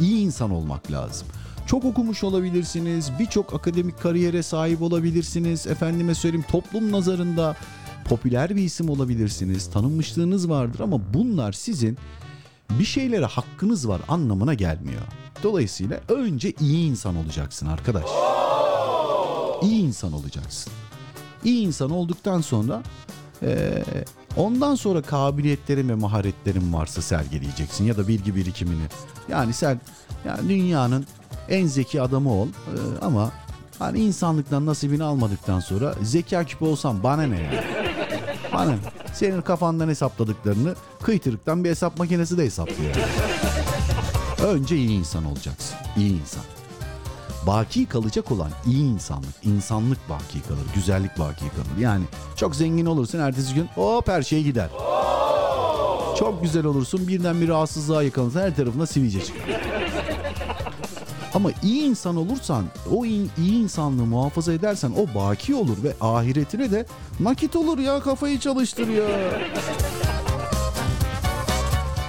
İyi insan olmak lazım. Çok okumuş olabilirsiniz. Birçok akademik kariyere sahip olabilirsiniz. Efendime söyleyeyim toplum nazarında popüler bir isim olabilirsiniz. Tanınmışlığınız vardır ama bunlar sizin bir şeylere hakkınız var anlamına gelmiyor. Dolayısıyla önce iyi insan olacaksın arkadaş. İyi insan olacaksın. İyi insan olduktan sonra eee, ondan sonra kabiliyetlerin ve maharetlerin varsa sergileyeceksin ya da bilgi birikimini. Yani sen yani dünyanın en zeki adamı ol eee, ama hani insanlıktan nasibini almadıktan sonra zeka küpü olsan bana ne ya? Bana? Senin kafandan hesapladıklarını kıytırıktan bir hesap makinesi de hesaplıyor. Önce iyi insan olacaksın. İyi insan. Baki kalacak olan iyi insanlık, insanlık baki kalır, güzellik baki kalır. Yani çok zengin olursun ertesi gün hop her şey gider. Çok güzel olursun birden bir rahatsızlığa yakalanırsın her tarafına sivilce çıkar. Ama iyi insan olursan, o iyi, iyi insanlığı muhafaza edersen o baki olur ve ahiretine de nakit olur ya kafayı çalıştır ya.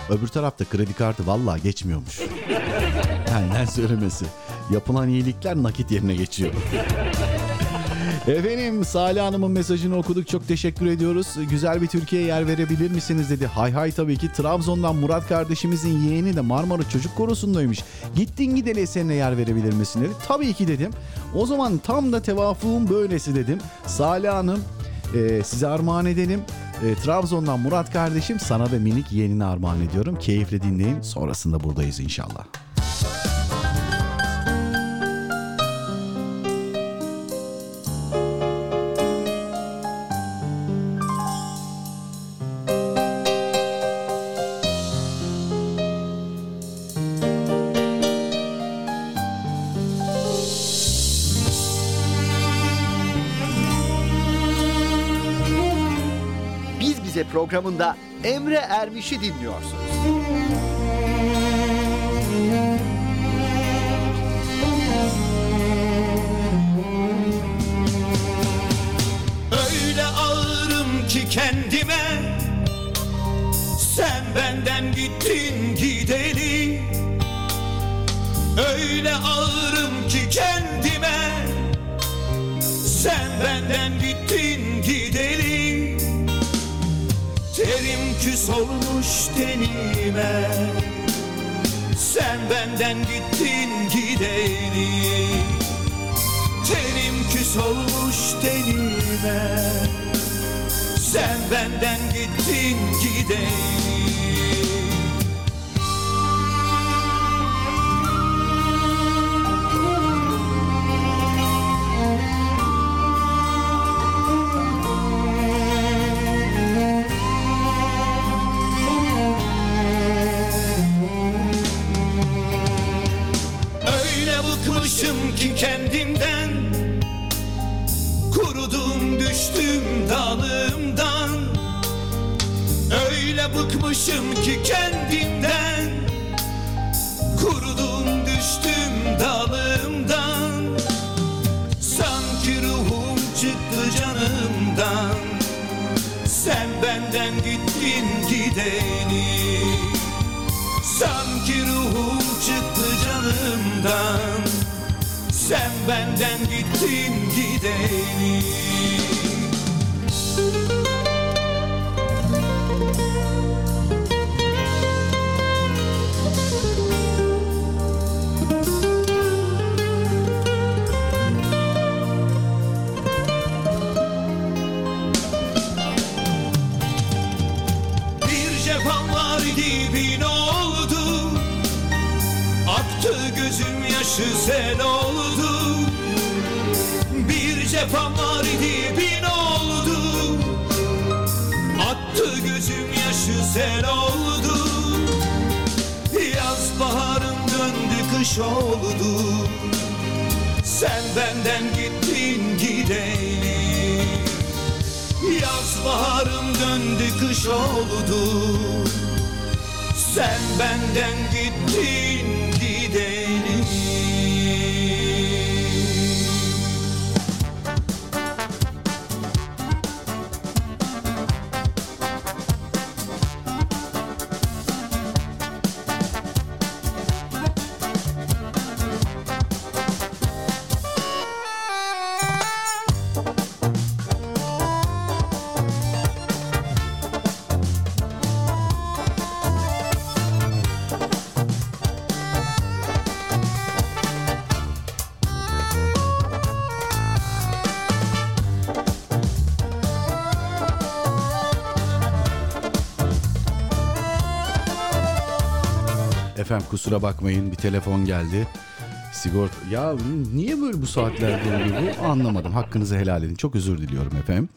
Öbür tarafta kredi kartı vallahi geçmiyormuş. Benden söylemesi. Yapılan iyilikler nakit yerine geçiyor. Efendim Salih Hanım'ın mesajını okuduk. Çok teşekkür ediyoruz. Güzel bir Türkiye yer verebilir misiniz dedi. Hay hay tabii ki. Trabzon'dan Murat kardeşimizin yeğeni de Marmara Çocuk Korosu'ndaymış. Gittin gideli eserine yer verebilir misin dedi. Tabii ki dedim. O zaman tam da tevafuğum böylesi dedim. Salih Hanım e, size armağan edelim. E, Trabzon'dan Murat kardeşim sana da minik yeğenini armağan ediyorum. Keyifle dinleyin. Sonrasında buradayız inşallah. Programında Emre Ermiş'i dinliyorsunuz. Öyle ağırım ki kendime Sen benden gittin gideli Öyle ağırım ki kendime Sen benden gittin gideli küs olmuş tenime. Sen benden gittin gideli Terim küs olmuş tenime. Sen benden gittin gideyim bıkmışım ki kendimden Kurudum düştüm dalımdan. Sanki ruhum çıktı canımdan. Sen benden gittin gideni. Sanki ruhum çıktı canımdan. Sen benden gittin gideni sel oldu. Bir cefam var dibin oldu. Attı gözüm yaşı sel oldu. Yaz baharım döndü kış oldu. Sen benden gittin gideyim Yaz baharım döndü kış oldu. Sen benden gittin Efendim kusura bakmayın bir telefon geldi. Sigorta ya niye böyle bu saatlerde oluyor bu anlamadım. Hakkınızı helal edin. Çok özür diliyorum efendim.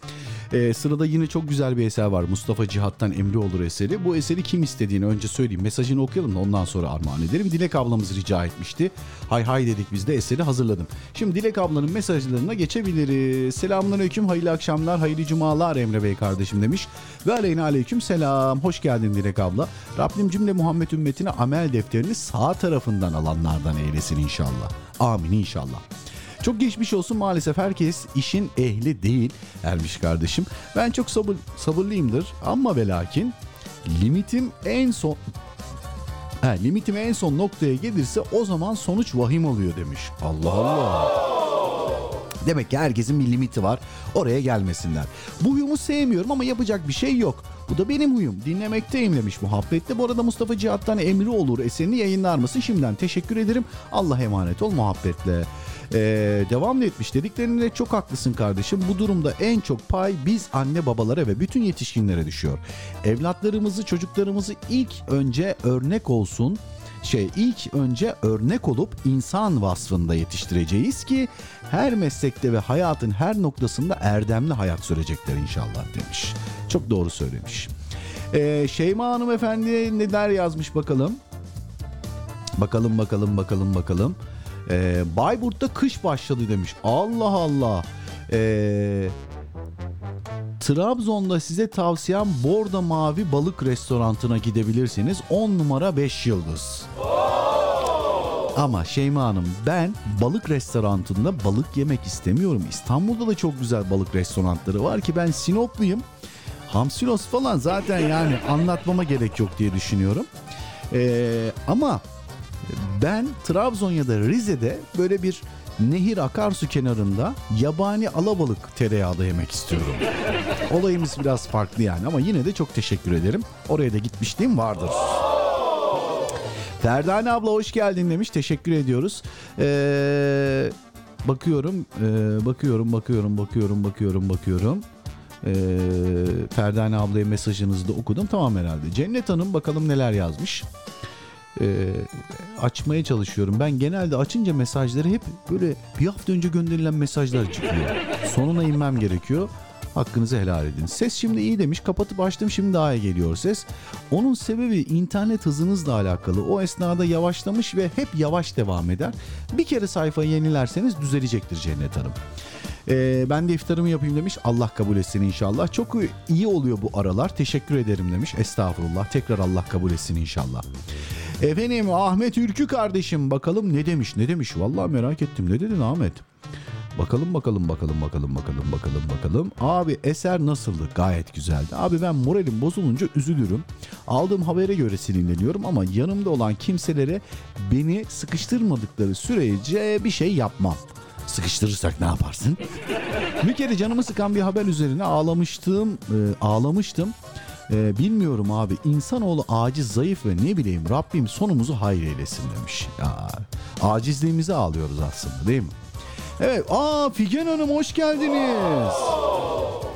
Ee, sırada yine çok güzel bir eser var. Mustafa Cihat'tan Emri Olur eseri. Bu eseri kim istediğini önce söyleyeyim. Mesajını okuyalım da ondan sonra armağan edelim. Dilek ablamız rica etmişti. Hay hay dedik biz de eseri hazırladım. Şimdi Dilek ablanın mesajlarına geçebiliriz. Selamünaleyküm, hayırlı akşamlar, hayırlı cumalar Emre Bey kardeşim demiş. Ve aleyhine aleyküm selam. Hoş geldin Dilek abla. Rabbim cümle Muhammed ümmetine amel defterini sağ tarafından alanlardan eylesin inşallah. Amin inşallah. Çok geçmiş olsun maalesef herkes işin ehli değil Ermiş kardeşim. Ben çok sabır, sabırlıyımdır ama ve lakin limitim en son Ha, limitim en son noktaya gelirse o zaman sonuç vahim oluyor demiş. Allah Allah. Demek ki herkesin bir limiti var. Oraya gelmesinler. Bu huyumu sevmiyorum ama yapacak bir şey yok. Bu da benim huyum. Dinlemekteyim demiş muhabbette. Bu arada Mustafa Cihat'tan emri olur eserini yayınlar mısın? Şimdiden teşekkür ederim. Allah emanet ol muhabbetle. Ee, devam etmiş. Dediklerinde çok haklısın kardeşim. Bu durumda en çok pay biz anne babalara ve bütün yetişkinlere düşüyor. Evlatlarımızı, çocuklarımızı ilk önce örnek olsun şey ilk önce örnek olup insan vasfında yetiştireceğiz ki her meslekte ve hayatın her noktasında erdemli hayat sürecekler inşallah demiş. Çok doğru söylemiş. Ee, Şeyma Hanım efendi neler yazmış bakalım. Bakalım bakalım bakalım bakalım. Ee, Bayburt'ta kış başladı demiş. Allah Allah. Ee, Trabzon'da size tavsiyem Borda Mavi Balık Restorantı'na gidebilirsiniz. 10 numara 5 yıldız. Ama Şeyma Hanım ben balık restoranında balık yemek istemiyorum. İstanbul'da da çok güzel balık restoranları var ki ben Sinopluyum. Hamsilos falan zaten yani anlatmama gerek yok diye düşünüyorum. Ee, ama ben Trabzon ya da Rize'de böyle bir nehir akarsu kenarında yabani alabalık tereyağı da yemek istiyorum. Olayımız biraz farklı yani ama yine de çok teşekkür ederim. Oraya da gitmişliğim vardır. Ferdane abla hoş geldin demiş. Teşekkür ediyoruz. Ee, bakıyorum, e, bakıyorum, bakıyorum, bakıyorum, bakıyorum, bakıyorum. Ee, Ferdane ablaya mesajınızı da okudum. Tamam herhalde. Cennet Hanım bakalım neler yazmış. Ee, açmaya çalışıyorum. Ben genelde açınca mesajları hep böyle bir hafta önce gönderilen mesajlar çıkıyor. Sonuna inmem gerekiyor. Hakkınızı helal edin. Ses şimdi iyi demiş. Kapatıp açtım şimdi daha iyi geliyor ses. Onun sebebi internet hızınızla alakalı. O esnada yavaşlamış ve hep yavaş devam eder. Bir kere sayfayı yenilerseniz düzelecektir Cennet Hanım. Ee, ben de iftarımı yapayım demiş. Allah kabul etsin inşallah. Çok iyi oluyor bu aralar. Teşekkür ederim demiş. Estağfurullah. Tekrar Allah kabul etsin inşallah. Efendim Ahmet Ülkü kardeşim bakalım ne demiş ne demiş. Vallahi merak ettim. Ne dedin Ahmet? Bakalım bakalım bakalım bakalım bakalım bakalım bakalım. Abi eser nasıldı? Gayet güzeldi. Abi ben moralim bozulunca üzülürüm. Aldığım habere göre sinirleniyorum ama yanımda olan kimselere beni sıkıştırmadıkları sürece bir şey yapmam. Sıkıştırırsak ne yaparsın? bir kere canımı sıkan bir haber üzerine ağlamıştım, e, ağlamıştım. E, bilmiyorum abi insanoğlu aciz zayıf ve ne bileyim Rabbim sonumuzu hayır eylesin demiş. Ya, acizliğimizi ağlıyoruz aslında değil mi? Evet, aa Figen Hanım hoş geldiniz.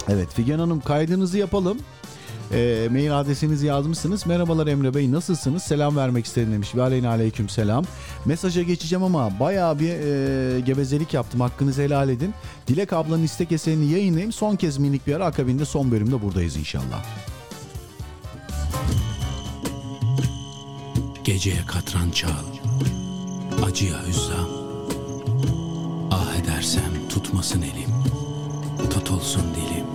Evet Figen Hanım kaydınızı yapalım. E, mail adresinizi yazmışsınız. Merhabalar Emre Bey nasılsınız? Selam vermek istedim demiş. Ve aleyhine aleyküm selam. Mesaja geçeceğim ama bayağı bir e, gevezelik yaptım. Hakkınızı helal edin. Dilek ablanın istek eserini yayınlayayım. Son kez minik bir ara akabinde son bölümde buradayız inşallah. Geceye katran çal, acıya hüzzam. Ah edersem tutmasın elim, tutulsun dilim.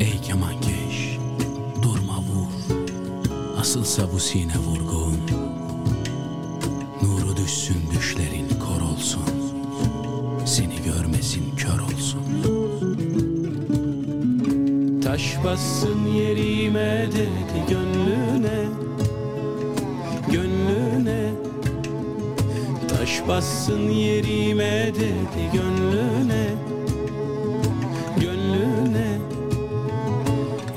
Ey vur, asılsa bu sine vurgun. Nuru düşsün düşlerin kor olsun, seni görmesin kör olsun. Taş bassın yerime dedi gönlüne Gönlüne Taş bassın yerime dedi gönlüne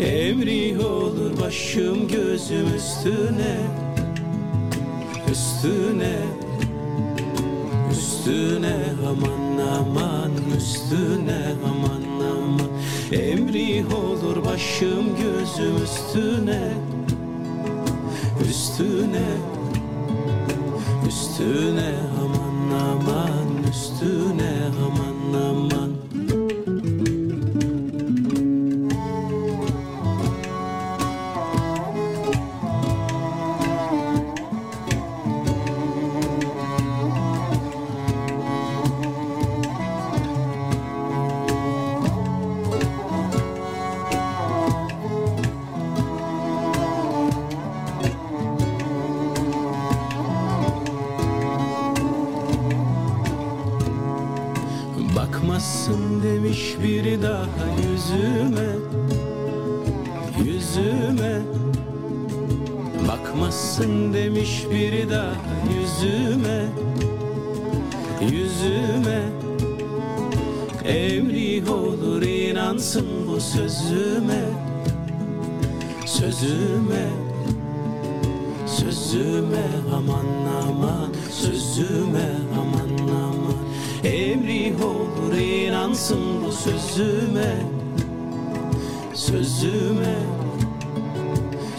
Emri olur başım gözüm üstüne Üstüne Üstüne aman aman üstüne aman aman. Emri olur başım gözüm üstüne Üstüne Üstüne aman aman Üstüne aman aman yüzüme Yüzüme. Emri olur inansın bu sözüme Sözüme Sözüme. Aman aman Sözüme aman aman. Emri olur inansın bu sözüme Sözüme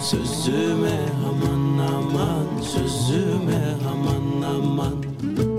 Sözüme aman aman Sözüme aman aman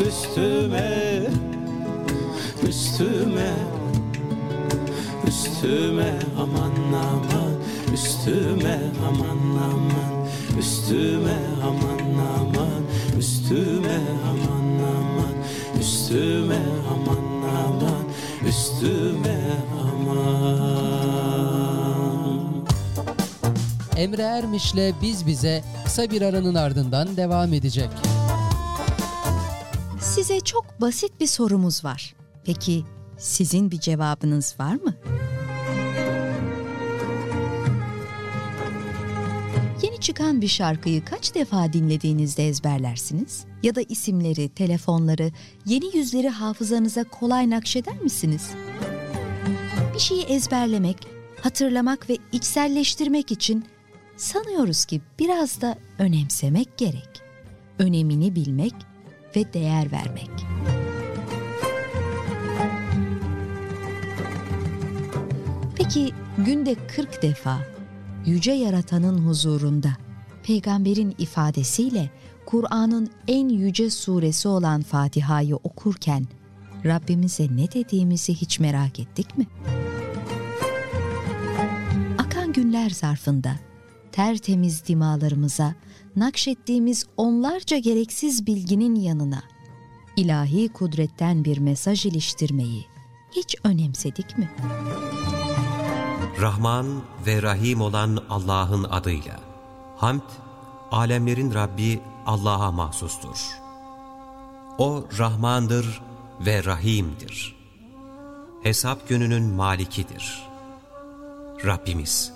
üstüme Üstüme Üstüme aman aman Üstüme aman aman Üstüme aman aman Üstüme aman aman Üstüme aman aman Üstüme aman Emre Ermiş'le Biz Bize kısa bir aranın ardından devam edecek. Basit bir sorumuz var. Peki sizin bir cevabınız var mı? Yeni çıkan bir şarkıyı kaç defa dinlediğinizde ezberlersiniz? Ya da isimleri, telefonları, yeni yüzleri hafızanıza kolay nakşeder misiniz? Bir şeyi ezberlemek, hatırlamak ve içselleştirmek için sanıyoruz ki biraz da önemsemek gerek. Önemini bilmek ve değer vermek. Peki günde 40 defa yüce yaratanın huzurunda peygamberin ifadesiyle Kur'an'ın en yüce suresi olan Fatiha'yı okurken Rabbimize ne dediğimizi hiç merak ettik mi? Akan günler zarfında tertemiz dimalarımıza nakşettiğimiz onlarca gereksiz bilginin yanına ilahi kudretten bir mesaj iliştirmeyi hiç önemsedik mi? Rahman ve Rahim olan Allah'ın adıyla. Hamd, alemlerin Rabbi Allah'a mahsustur. O Rahmandır ve Rahim'dir. Hesap gününün malikidir. Rabbimiz,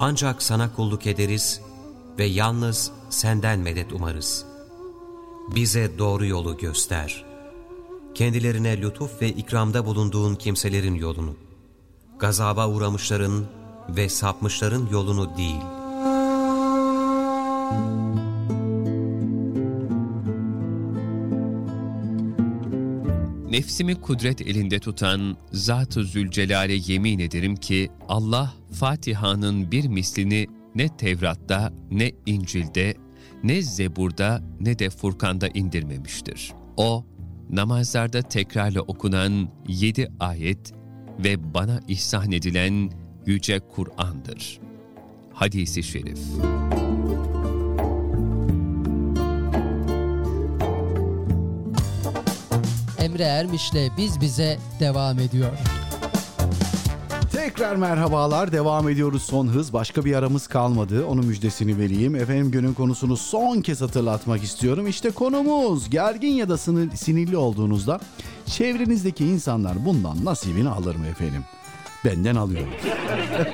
ancak sana kulluk ederiz ve yalnız senden medet umarız. Bize doğru yolu göster. Kendilerine lütuf ve ikramda bulunduğun kimselerin yolunu, gazaba uğramışların ve sapmışların yolunu değil. Nefsimi kudret elinde tutan Zat-ı Zülcelal'e yemin ederim ki Allah Fatiha'nın bir mislini ne Tevrat'ta, ne İncil'de, ne Zebur'da ne de Furkan'da indirmemiştir. O, namazlarda tekrarla okunan yedi ayet ve bana ihsan edilen Yüce Kur'an'dır. Hadis-i Şerif Emre Ermiş'le Biz Bize devam ediyor. Tekrar merhabalar. Devam ediyoruz son hız. Başka bir aramız kalmadı. Onun müjdesini vereyim. Efendim günün konusunu son kez hatırlatmak istiyorum. İşte konumuz gergin ya da sinirli olduğunuzda çevrenizdeki insanlar bundan nasibini alır mı efendim? Benden alıyorum.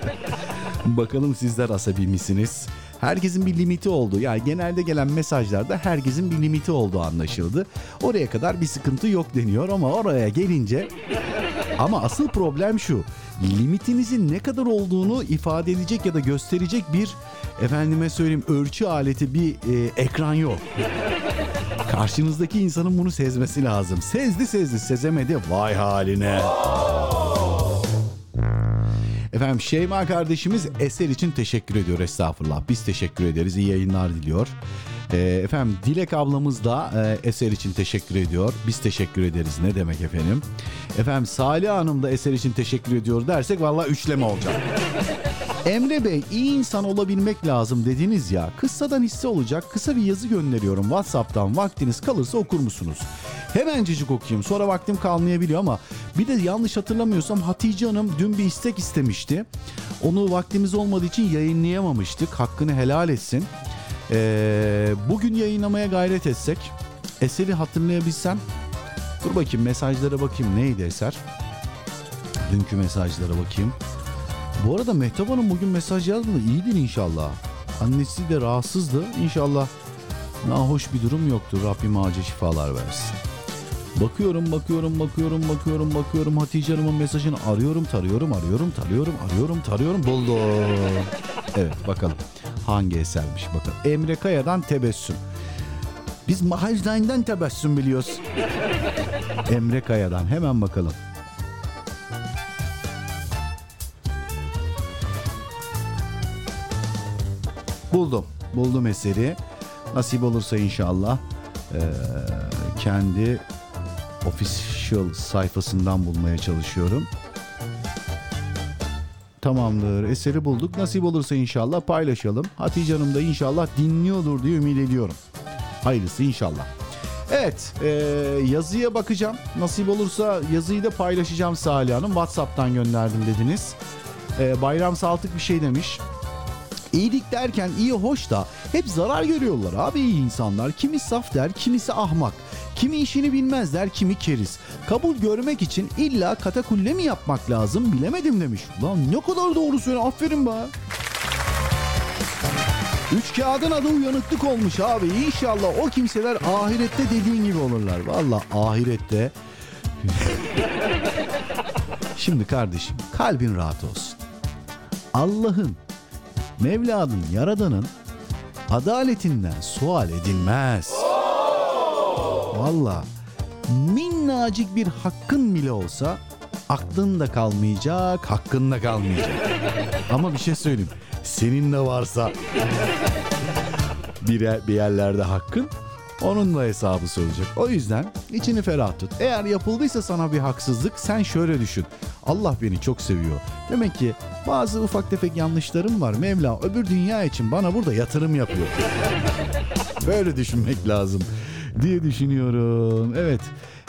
Bakalım sizler asabi misiniz? Herkesin bir limiti oldu. Yani genelde gelen mesajlarda herkesin bir limiti olduğu anlaşıldı. Oraya kadar bir sıkıntı yok deniyor ama oraya gelince ama asıl problem şu. Limitinizin ne kadar olduğunu ifade edecek ya da gösterecek bir efendime söyleyeyim ölçü aleti bir e, ekran yok. Karşınızdaki insanın bunu sezmesi lazım. Sezdi sezdi sezemedi vay haline. Efendim Şeyma kardeşimiz eser için teşekkür ediyor estağfurullah. Biz teşekkür ederiz iyi yayınlar diliyor. Ee, efendim Dilek ablamız da e, eser için teşekkür ediyor. Biz teşekkür ederiz ne demek efendim. Efendim Salih Hanım da eser için teşekkür ediyor dersek valla üçleme olacak. Emre Bey iyi insan olabilmek lazım dediniz ya. Kıssadan hisse olacak kısa bir yazı gönderiyorum Whatsapp'tan vaktiniz kalırsa okur musunuz? Hemencecik okuyayım sonra vaktim kalmayabiliyor ama bir de yanlış hatırlamıyorsam Hatice Hanım dün bir istek istemişti. Onu vaktimiz olmadığı için yayınlayamamıştık. Hakkını helal etsin. Ee, bugün yayınlamaya gayret etsek eseri hatırlayabilsem dur bakayım mesajlara bakayım neydi eser? Dünkü mesajlara bakayım. Bu arada Mehtap Hanım bugün mesaj yazmadı. İyidir inşallah. Annesi de rahatsızdı. İnşallah nahoş bir durum yoktur. Rabbim acil şifalar versin Bakıyorum, bakıyorum, bakıyorum, bakıyorum, bakıyorum. Hatice Hanım'ın mesajını arıyorum, tarıyorum, arıyorum, tarıyorum, arıyorum, tarıyorum. Buldum. Evet, bakalım. Hangi esermiş bakalım. Emre Kaya'dan Tebessüm. Biz Mahallein'den tebessüm biliyoruz. Emre Kaya'dan hemen bakalım. Buldum. Buldum eseri. Nasip olursa inşallah eee, kendi official sayfasından bulmaya çalışıyorum. Tamamdır. Eseri bulduk. Nasip olursa inşallah paylaşalım. Hatice Hanım da inşallah dinliyordur diye ümit ediyorum. Hayırlısı inşallah. Evet e, yazıya bakacağım. Nasip olursa yazıyı da paylaşacağım Salih Hanım. Whatsapp'tan gönderdim dediniz. E, Bayram Saltık bir şey demiş. İyilik derken iyi hoş da hep zarar görüyorlar abi iyi insanlar. Kimi saf der, kimisi ahmak. Kimi işini bilmez der, kimi keriz. Kabul görmek için illa katakulle mi yapmak lazım bilemedim demiş. Lan ne kadar doğru söylüyor aferin be. Üç kağıdın adı uyanıklık olmuş abi. İnşallah o kimseler ahirette dediğin gibi olurlar. Valla ahirette. Şimdi kardeşim kalbin rahat olsun. Allah'ın, Mevla'nın, Yaradan'ın adaletinden sual edilmez. Valla minnacık bir hakkın bile olsa aklın da kalmayacak, hakkın da kalmayacak. Ama bir şey söyleyeyim. Senin de varsa bir, yer- bir yerlerde hakkın onun da hesabı soracak. O yüzden içini ferah tut. Eğer yapıldıysa sana bir haksızlık sen şöyle düşün. Allah beni çok seviyor. Demek ki bazı ufak tefek yanlışlarım var. Mevla öbür dünya için bana burada yatırım yapıyor. Böyle düşünmek lazım diye düşünüyorum. Evet.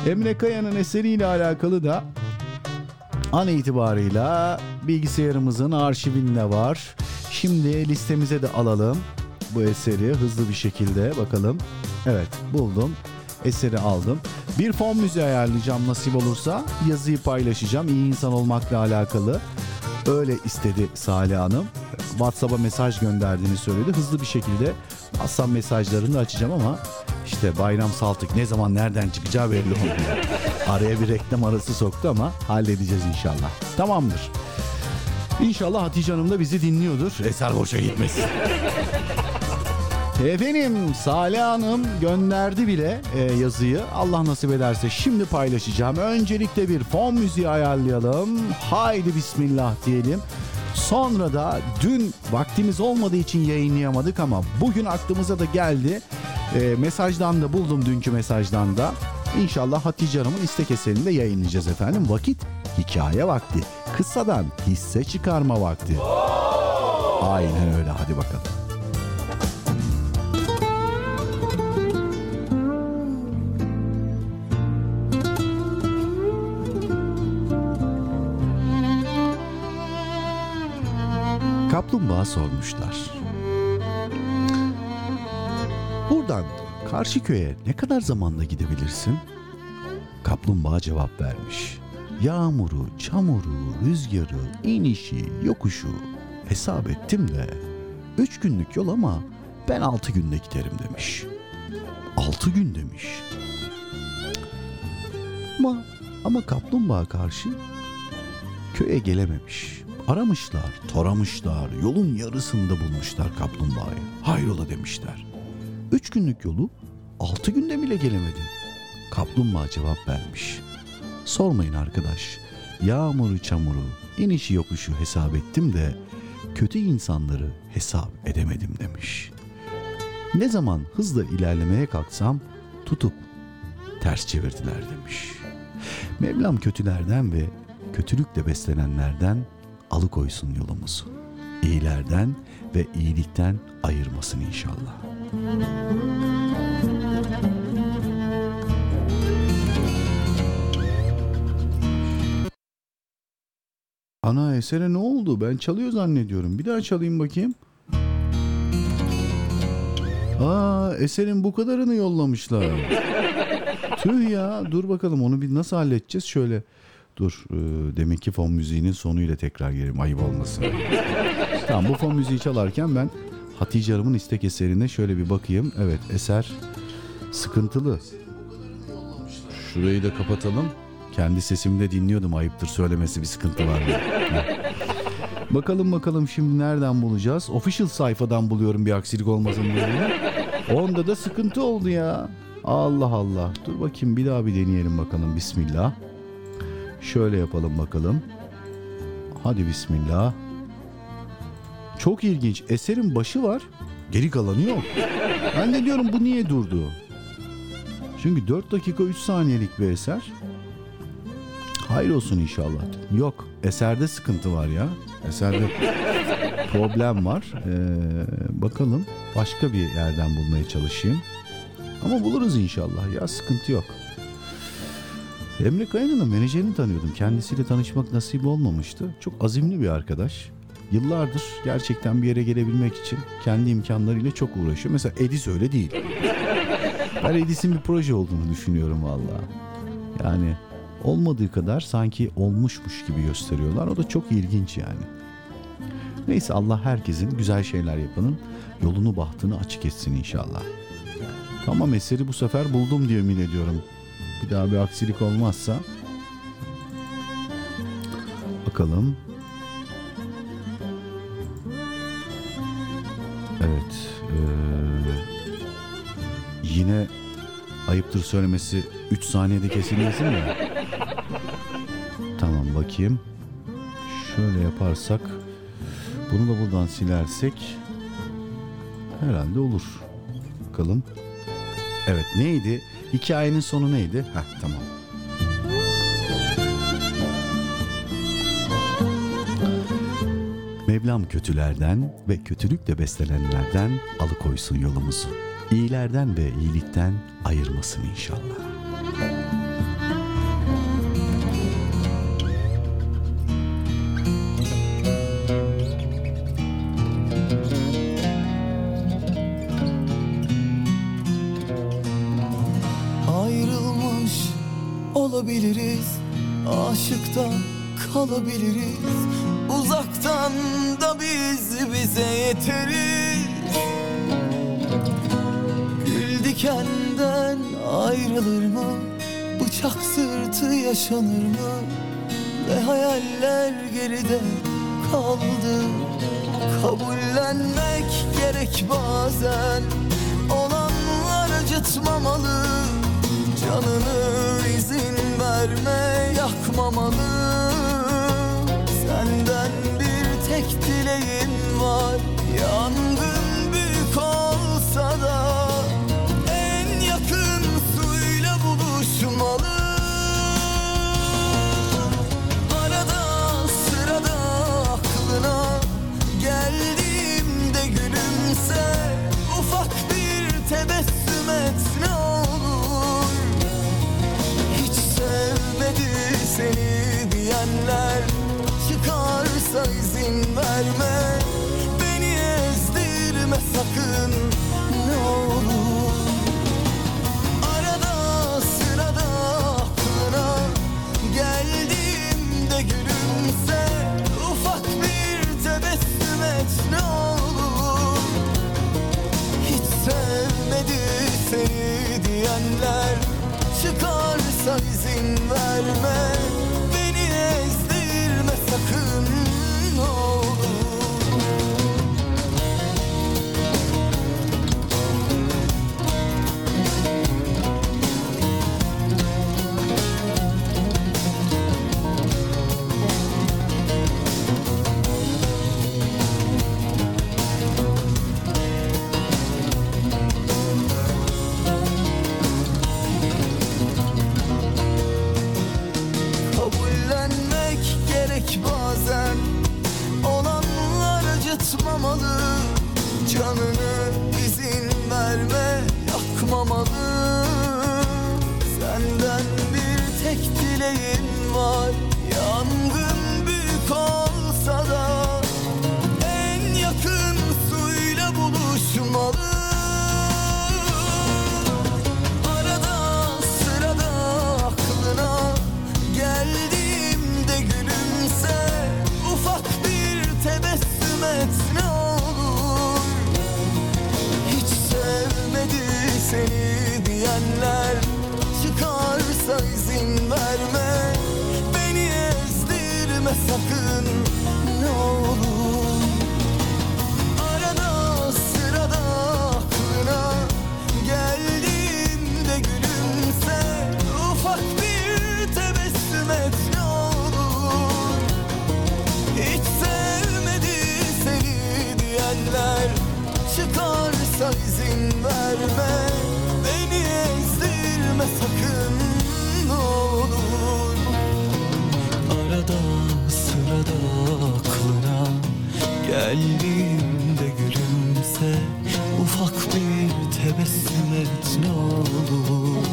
Emre Kaya'nın eseriyle alakalı da an itibarıyla bilgisayarımızın arşivinde var. Şimdi listemize de alalım bu eseri hızlı bir şekilde bakalım. Evet buldum. Eseri aldım. Bir fon müziği ayarlayacağım nasip olursa. Yazıyı paylaşacağım iyi insan olmakla alakalı. Öyle istedi Salih Hanım. WhatsApp'a mesaj gönderdiğini söyledi. Hızlı bir şekilde WhatsApp mesajlarını da açacağım ama işte Bayram Saltık ne zaman nereden çıkacağı belli olmuyor. Araya bir reklam arası soktu ama halledeceğiz inşallah. Tamamdır. İnşallah Hatice Hanım da bizi dinliyordur. Eser boşa gitmesin. Efendim Salih Hanım gönderdi bile e, yazıyı. Allah nasip ederse şimdi paylaşacağım. Öncelikle bir fon müziği ayarlayalım. Haydi bismillah diyelim. Sonra da dün vaktimiz olmadığı için yayınlayamadık ama bugün aklımıza da geldi. E, mesajdan da buldum dünkü mesajdan da. İnşallah Hatice Hanım'ın istek eserini de yayınlayacağız efendim. Vakit hikaye vakti. Kıssadan hisse çıkarma vakti. Aynen öyle hadi bakalım. Kaplumbağa sormuşlar. Buradan karşı köye ne kadar zamanda gidebilirsin? Kaplumbağa cevap vermiş. Yağmuru, çamuru, rüzgarı, inişi, yokuşu hesap ettim de üç günlük yol ama ben altı günde giderim demiş. Altı gün demiş. Ama, ama kaplumbağa karşı köye gelememiş. Aramışlar, taramışlar, yolun yarısında bulmuşlar kaplumbağayı. Hayrola demişler. Üç günlük yolu altı günde bile gelemedin. Kaplumbağa cevap vermiş. Sormayın arkadaş. Yağmuru çamuru, inişi yokuşu hesap ettim de kötü insanları hesap edemedim demiş. Ne zaman hızla ilerlemeye kalksam tutup ters çevirdiler demiş. Mevlam kötülerden ve kötülükle beslenenlerden alıkoysun yolumuzu. İyilerden ve iyilikten ayırmasın inşallah. Ana esere ne oldu? Ben çalıyor zannediyorum. Bir daha çalayım bakayım. Aa eserin bu kadarını yollamışlar. Tüh ya dur bakalım onu bir nasıl halledeceğiz şöyle. Dur e, demek ki fon müziğinin sonuyla tekrar gelelim ayıp olmasın. tamam bu fon müziği çalarken ben Hatice Hanım'ın istek eserine şöyle bir bakayım. Evet eser sıkıntılı. Şurayı da kapatalım. Kendi sesimde dinliyordum ayıptır söylemesi bir sıkıntı var mı? Bakalım bakalım şimdi nereden bulacağız? Official sayfadan buluyorum bir aksilik olmasın diye. Onda da sıkıntı oldu ya. Allah Allah. Dur bakayım bir daha bir deneyelim bakalım. Bismillah. Şöyle yapalım bakalım. Hadi bismillah. Çok ilginç. Eserin başı var. Geri kalanı yok. Ben de diyorum bu niye durdu? Çünkü 4 dakika 3 saniyelik bir eser. Hayır olsun inşallah. Yok. Eserde sıkıntı var ya. Eserde problem var. Ee, bakalım başka bir yerden bulmaya çalışayım. Ama buluruz inşallah ya sıkıntı yok. Emre Kaya'nın menajerini tanıyordum. Kendisiyle tanışmak nasip olmamıştı. Çok azimli bir arkadaş. Yıllardır gerçekten bir yere gelebilmek için kendi imkanlarıyla çok uğraşıyor. Mesela Edis öyle değil. Ben Edis'in bir proje olduğunu düşünüyorum valla. Yani olmadığı kadar sanki olmuşmuş gibi gösteriyorlar. O da çok ilginç yani. Neyse Allah herkesin güzel şeyler yapanın yolunu bahtını açık etsin inşallah. Tamam eseri bu sefer buldum diye emin ediyorum. Bir daha bir aksilik olmazsa. Bakalım. Evet. Ee, yine ayıptır söylemesi 3 saniyede kesilmesin mi? Tamam bakayım. Şöyle yaparsak bunu da buradan silersek herhalde olur. Bakalım. Evet neydi? Hikayenin sonu neydi? Heh tamam. Mevlam kötülerden ve kötülükle beslenenlerden alıkoysun yolumuzu. İyilerden ve iyilikten ayırmasın inşallah. Kalabiliriz. Uzaktan da biz bize yeteriz. Gül dikenden ayrılır mı? Bıçak sırtı yaşanır mı? Ve hayaller geride kaldı. Kabullenmek gerek bazen. Olanlar acıtmamalı. Canını izin verme yakmamalı izin Geldiğimde gülümse Ufak bir tebessüm et ne olur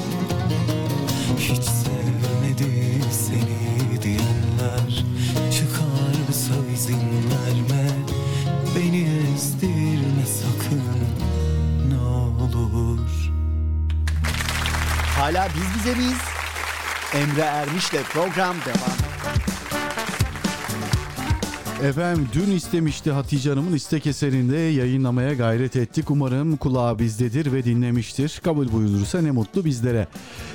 Hiç sevmedi seni diyenler Çıkarsa izin verme Beni ezdirme sakın ne olur Hala biz bize miyiz? Emre Ermiş'le program devam. Efendim dün istemişti Hatice Hanım'ın istek eserinde yayınlamaya gayret ettik. Umarım kulağı bizdedir ve dinlemiştir. Kabul buyurursa ne mutlu bizlere.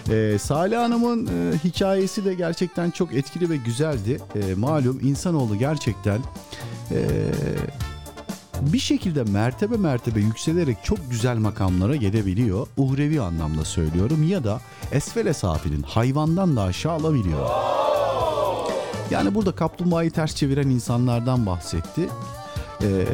Ee, Salih Hanım'ın e, hikayesi de gerçekten çok etkili ve güzeldi. E, malum insanoğlu gerçekten e, bir şekilde mertebe mertebe yükselerek çok güzel makamlara gelebiliyor. Uhrevi anlamda söylüyorum ya da esfele safilin hayvandan da aşağı alabiliyor. Yani burada kaplumbağayı ters çeviren insanlardan bahsetti. Ee,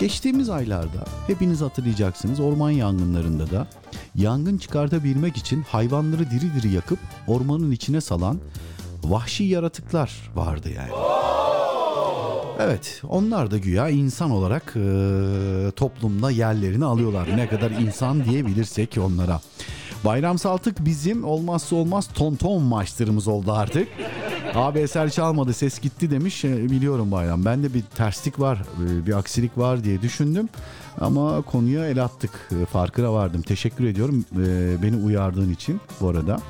geçtiğimiz aylarda hepiniz hatırlayacaksınız orman yangınlarında da yangın çıkartabilmek için hayvanları diri diri yakıp ormanın içine salan vahşi yaratıklar vardı yani. Evet onlar da güya insan olarak e, toplumda yerlerini alıyorlar. Ne kadar insan diyebilirsek onlara. Bayram Saltık bizim olmazsa olmaz tonton maçlarımız oldu artık. Abi eser çalmadı ses gitti demiş. E, biliyorum Bayram. Ben de bir terslik var, e, bir aksilik var diye düşündüm. Ama konuya el attık. E, Farkına vardım. Teşekkür ediyorum beni uyardığın için bu arada.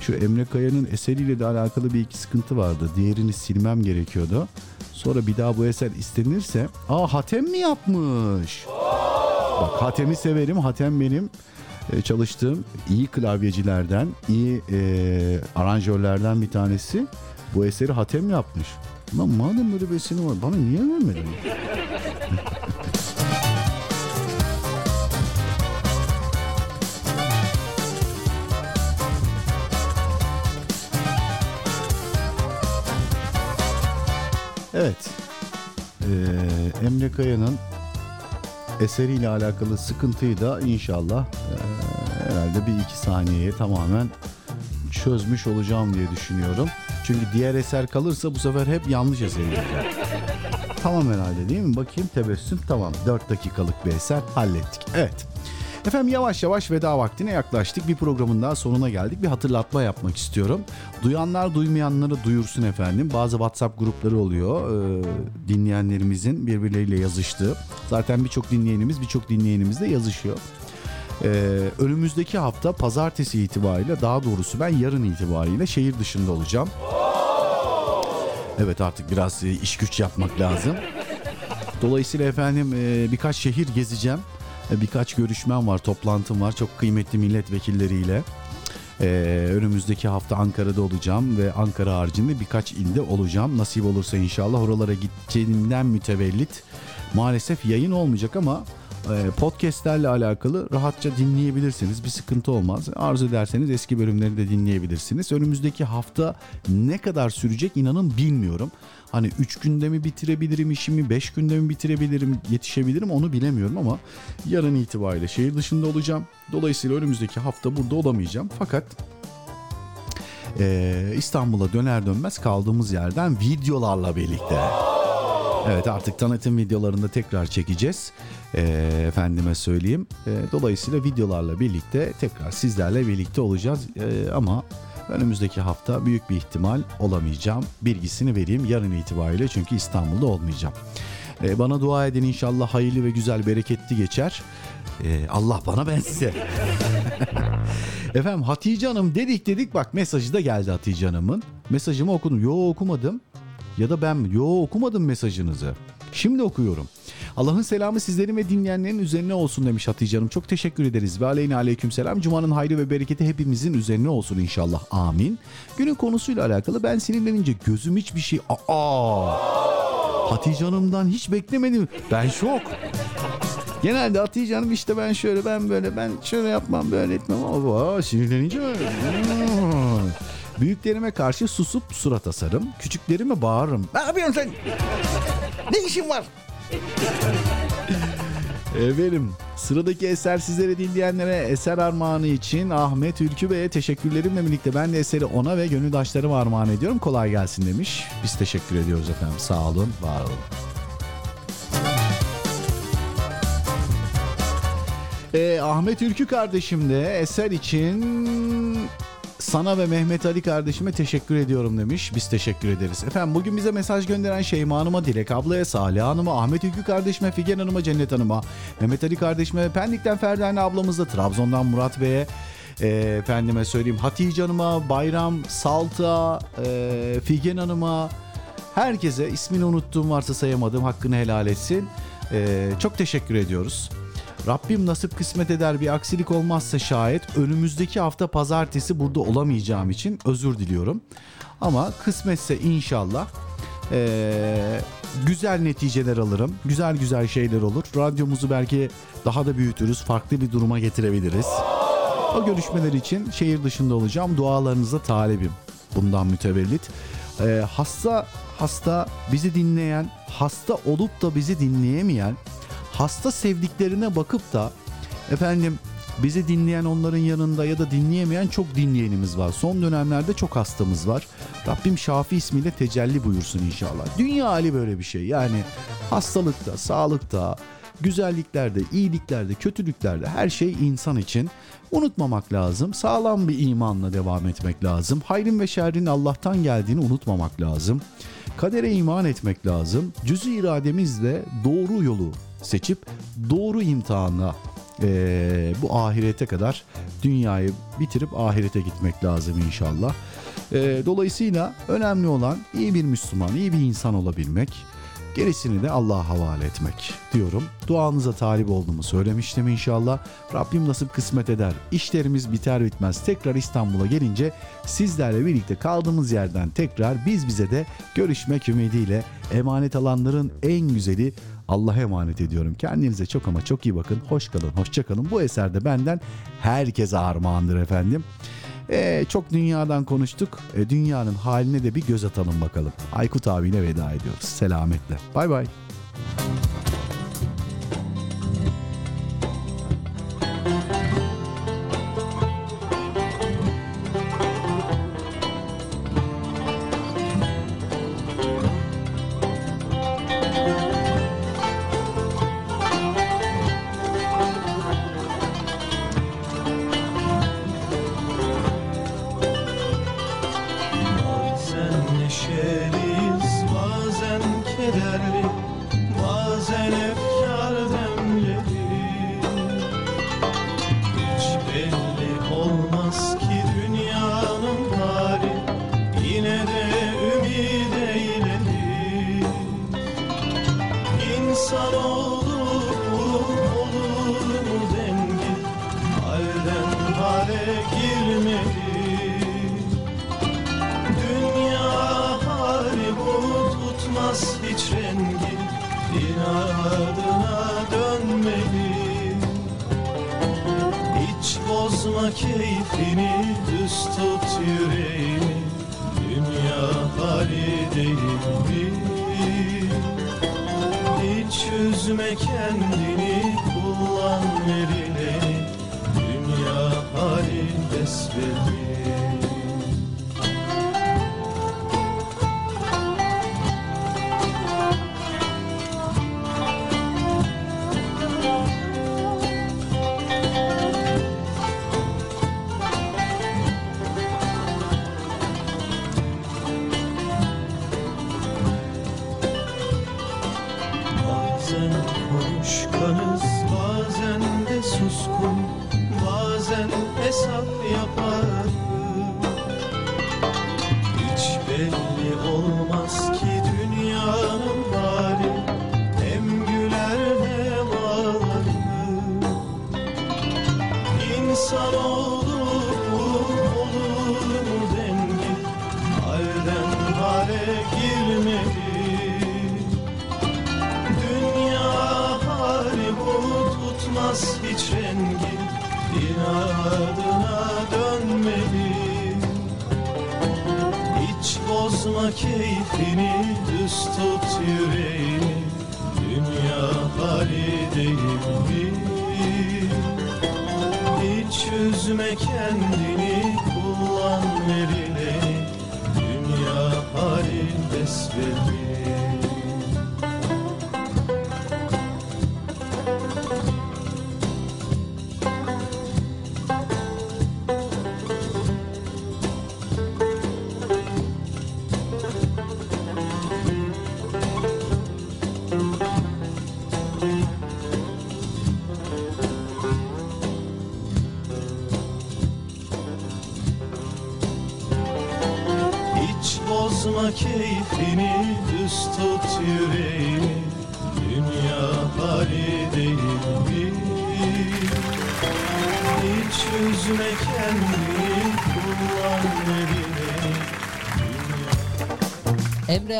Şu Emre Kaya'nın eseriyle de alakalı bir iki sıkıntı vardı. Diğerini silmem gerekiyordu. Sonra bir daha bu eser istenirse... Aa Hatem mi yapmış? Bak Hatem'i severim. Hatem benim çalıştığım iyi klavyecilerden, iyi e, aranjörlerden bir tanesi. Bu eseri Hatem yapmış. Lan madem böyle bir eseri var bana niye vermedin? Evet. Ee, Emre Kaya'nın eseriyle alakalı sıkıntıyı da inşallah e, herhalde bir iki saniyeye tamamen çözmüş olacağım diye düşünüyorum. Çünkü diğer eser kalırsa bu sefer hep yanlış eser gelecek. tamam herhalde değil mi? Bakayım tebessüm tamam. 4 dakikalık bir eser hallettik. Evet. Efendim yavaş yavaş veda vaktine yaklaştık. Bir programın daha sonuna geldik. Bir hatırlatma yapmak istiyorum. Duyanlar duymayanları duyursun efendim. Bazı WhatsApp grupları oluyor. Ee, dinleyenlerimizin birbirleriyle yazıştığı. Zaten birçok dinleyenimiz birçok dinleyenimiz de yazışıyor. Ee, önümüzdeki hafta pazartesi itibariyle daha doğrusu ben yarın itibariyle şehir dışında olacağım. Evet artık biraz e, iş güç yapmak lazım. Dolayısıyla efendim e, birkaç şehir gezeceğim. E, birkaç görüşmem var, toplantım var. Çok kıymetli milletvekilleriyle. Ee, önümüzdeki hafta Ankara'da olacağım ve Ankara haricinde birkaç ilde olacağım. Nasip olursa inşallah oralara gideceğimden mütevellit maalesef yayın olmayacak ama podcastlerle alakalı rahatça dinleyebilirsiniz. Bir sıkıntı olmaz. Arzu ederseniz eski bölümleri de dinleyebilirsiniz. Önümüzdeki hafta ne kadar sürecek inanın bilmiyorum. Hani 3 günde mi bitirebilirim işimi, 5 günde mi bitirebilirim, yetişebilirim onu bilemiyorum ama yarın itibariyle şehir dışında olacağım. Dolayısıyla önümüzdeki hafta burada olamayacağım. Fakat e, İstanbul'a döner dönmez kaldığımız yerden videolarla birlikte. Evet artık tanıtım videolarında tekrar çekeceğiz. E, efendime söyleyeyim. E, dolayısıyla videolarla birlikte tekrar sizlerle birlikte olacağız. E, ama önümüzdeki hafta büyük bir ihtimal olamayacağım. Bilgisini vereyim yarın itibariyle çünkü İstanbul'da olmayacağım. E, bana dua edin inşallah hayırlı ve güzel bereketli geçer. E, Allah bana bense. Efendim Hatice Hanım dedik dedik bak mesajı da geldi Hatice Hanım'ın. Mesajımı okudum. Yo okumadım. Ya da ben? Yo okumadım mesajınızı. Şimdi okuyorum. Allah'ın selamı sizlerin ve dinleyenlerin üzerine olsun demiş Hatice Hanım. Çok teşekkür ederiz. Ve aleyhine aleyküm selam. Cumanın hayrı ve bereketi hepimizin üzerine olsun inşallah. Amin. Günün konusuyla alakalı ben sinirlenince gözüm hiçbir şey... Aa! Hatice Hanım'dan hiç beklemedim. Ben şok. Genelde Hatice Hanım işte ben şöyle ben böyle ben şöyle yapmam böyle etmem aa, sinirlenince. Büyüklerime karşı susup surat asarım. Küçüklerime bağırırım. Ne yapıyorsun sen? Ne işin var? Efendim sıradaki eser sizlere dinleyenlere eser armağanı için Ahmet Ülkü Bey'e teşekkürlerimle birlikte ben de eseri ona ve gönüldaşlarıma armağan ediyorum. Kolay gelsin demiş. Biz teşekkür ediyoruz efendim. Sağ olun, var olun. Ee, Ahmet Ülkü kardeşim de eser için sana ve Mehmet Ali kardeşime teşekkür ediyorum demiş. Biz teşekkür ederiz. Efendim bugün bize mesaj gönderen Şeyma Hanım'a, Dilek ablaya, Salih Hanım'a, Ahmet Ülkü kardeşime, Figen Hanım'a, Cennet Hanım'a, Mehmet Ali kardeşime, Pendik'ten Ferdane ablamızla, Trabzon'dan Murat Bey'e, e, efendime söyleyeyim Hatice Hanım'a, Bayram, Salta, e, Figen Hanım'a, herkese ismini unuttuğum varsa sayamadım hakkını helal etsin. E, çok teşekkür ediyoruz. Rabbim nasip kısmet eder bir aksilik olmazsa şayet önümüzdeki hafta pazartesi burada olamayacağım için özür diliyorum. Ama kısmetse inşallah ee, güzel neticeler alırım. Güzel güzel şeyler olur. Radyomuzu belki daha da büyütürüz. Farklı bir duruma getirebiliriz. O görüşmeler için şehir dışında olacağım. Dualarınıza talibim. Bundan mütevellit. Ee, hasta hasta bizi dinleyen, hasta olup da bizi dinleyemeyen hasta sevdiklerine bakıp da efendim bizi dinleyen onların yanında ya da dinleyemeyen çok dinleyenimiz var. Son dönemlerde çok hastamız var. Rabbim Şafi ismiyle tecelli buyursun inşallah. Dünya hali böyle bir şey. Yani hastalıkta, sağlıkta, güzelliklerde, iyiliklerde, kötülüklerde her şey insan için. Unutmamak lazım. Sağlam bir imanla devam etmek lazım. Hayrın ve şerrin Allah'tan geldiğini unutmamak lazım. Kadere iman etmek lazım. Cüzü irademizle doğru yolu seçip doğru imtihanla e, bu ahirete kadar dünyayı bitirip ahirete gitmek lazım inşallah. E, dolayısıyla önemli olan iyi bir Müslüman, iyi bir insan olabilmek. Gerisini de Allah'a havale etmek diyorum. Duanıza talip olduğumu söylemiştim inşallah. Rabbim nasip kısmet eder. İşlerimiz biter bitmez. Tekrar İstanbul'a gelince sizlerle birlikte kaldığımız yerden tekrar biz bize de görüşmek ümidiyle emanet alanların en güzeli Allah'a emanet ediyorum. Kendinize çok ama çok iyi bakın. Hoş kalın, hoşça kalın. Bu eserde benden herkese armağandır efendim. Ee, çok dünyadan konuştuk. Ee, dünyanın haline de bir göz atalım bakalım. Aykut abiyle veda ediyoruz. Selametle. Bay bay.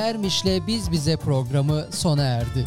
Ermiş'le Biz Bize programı sona erdi.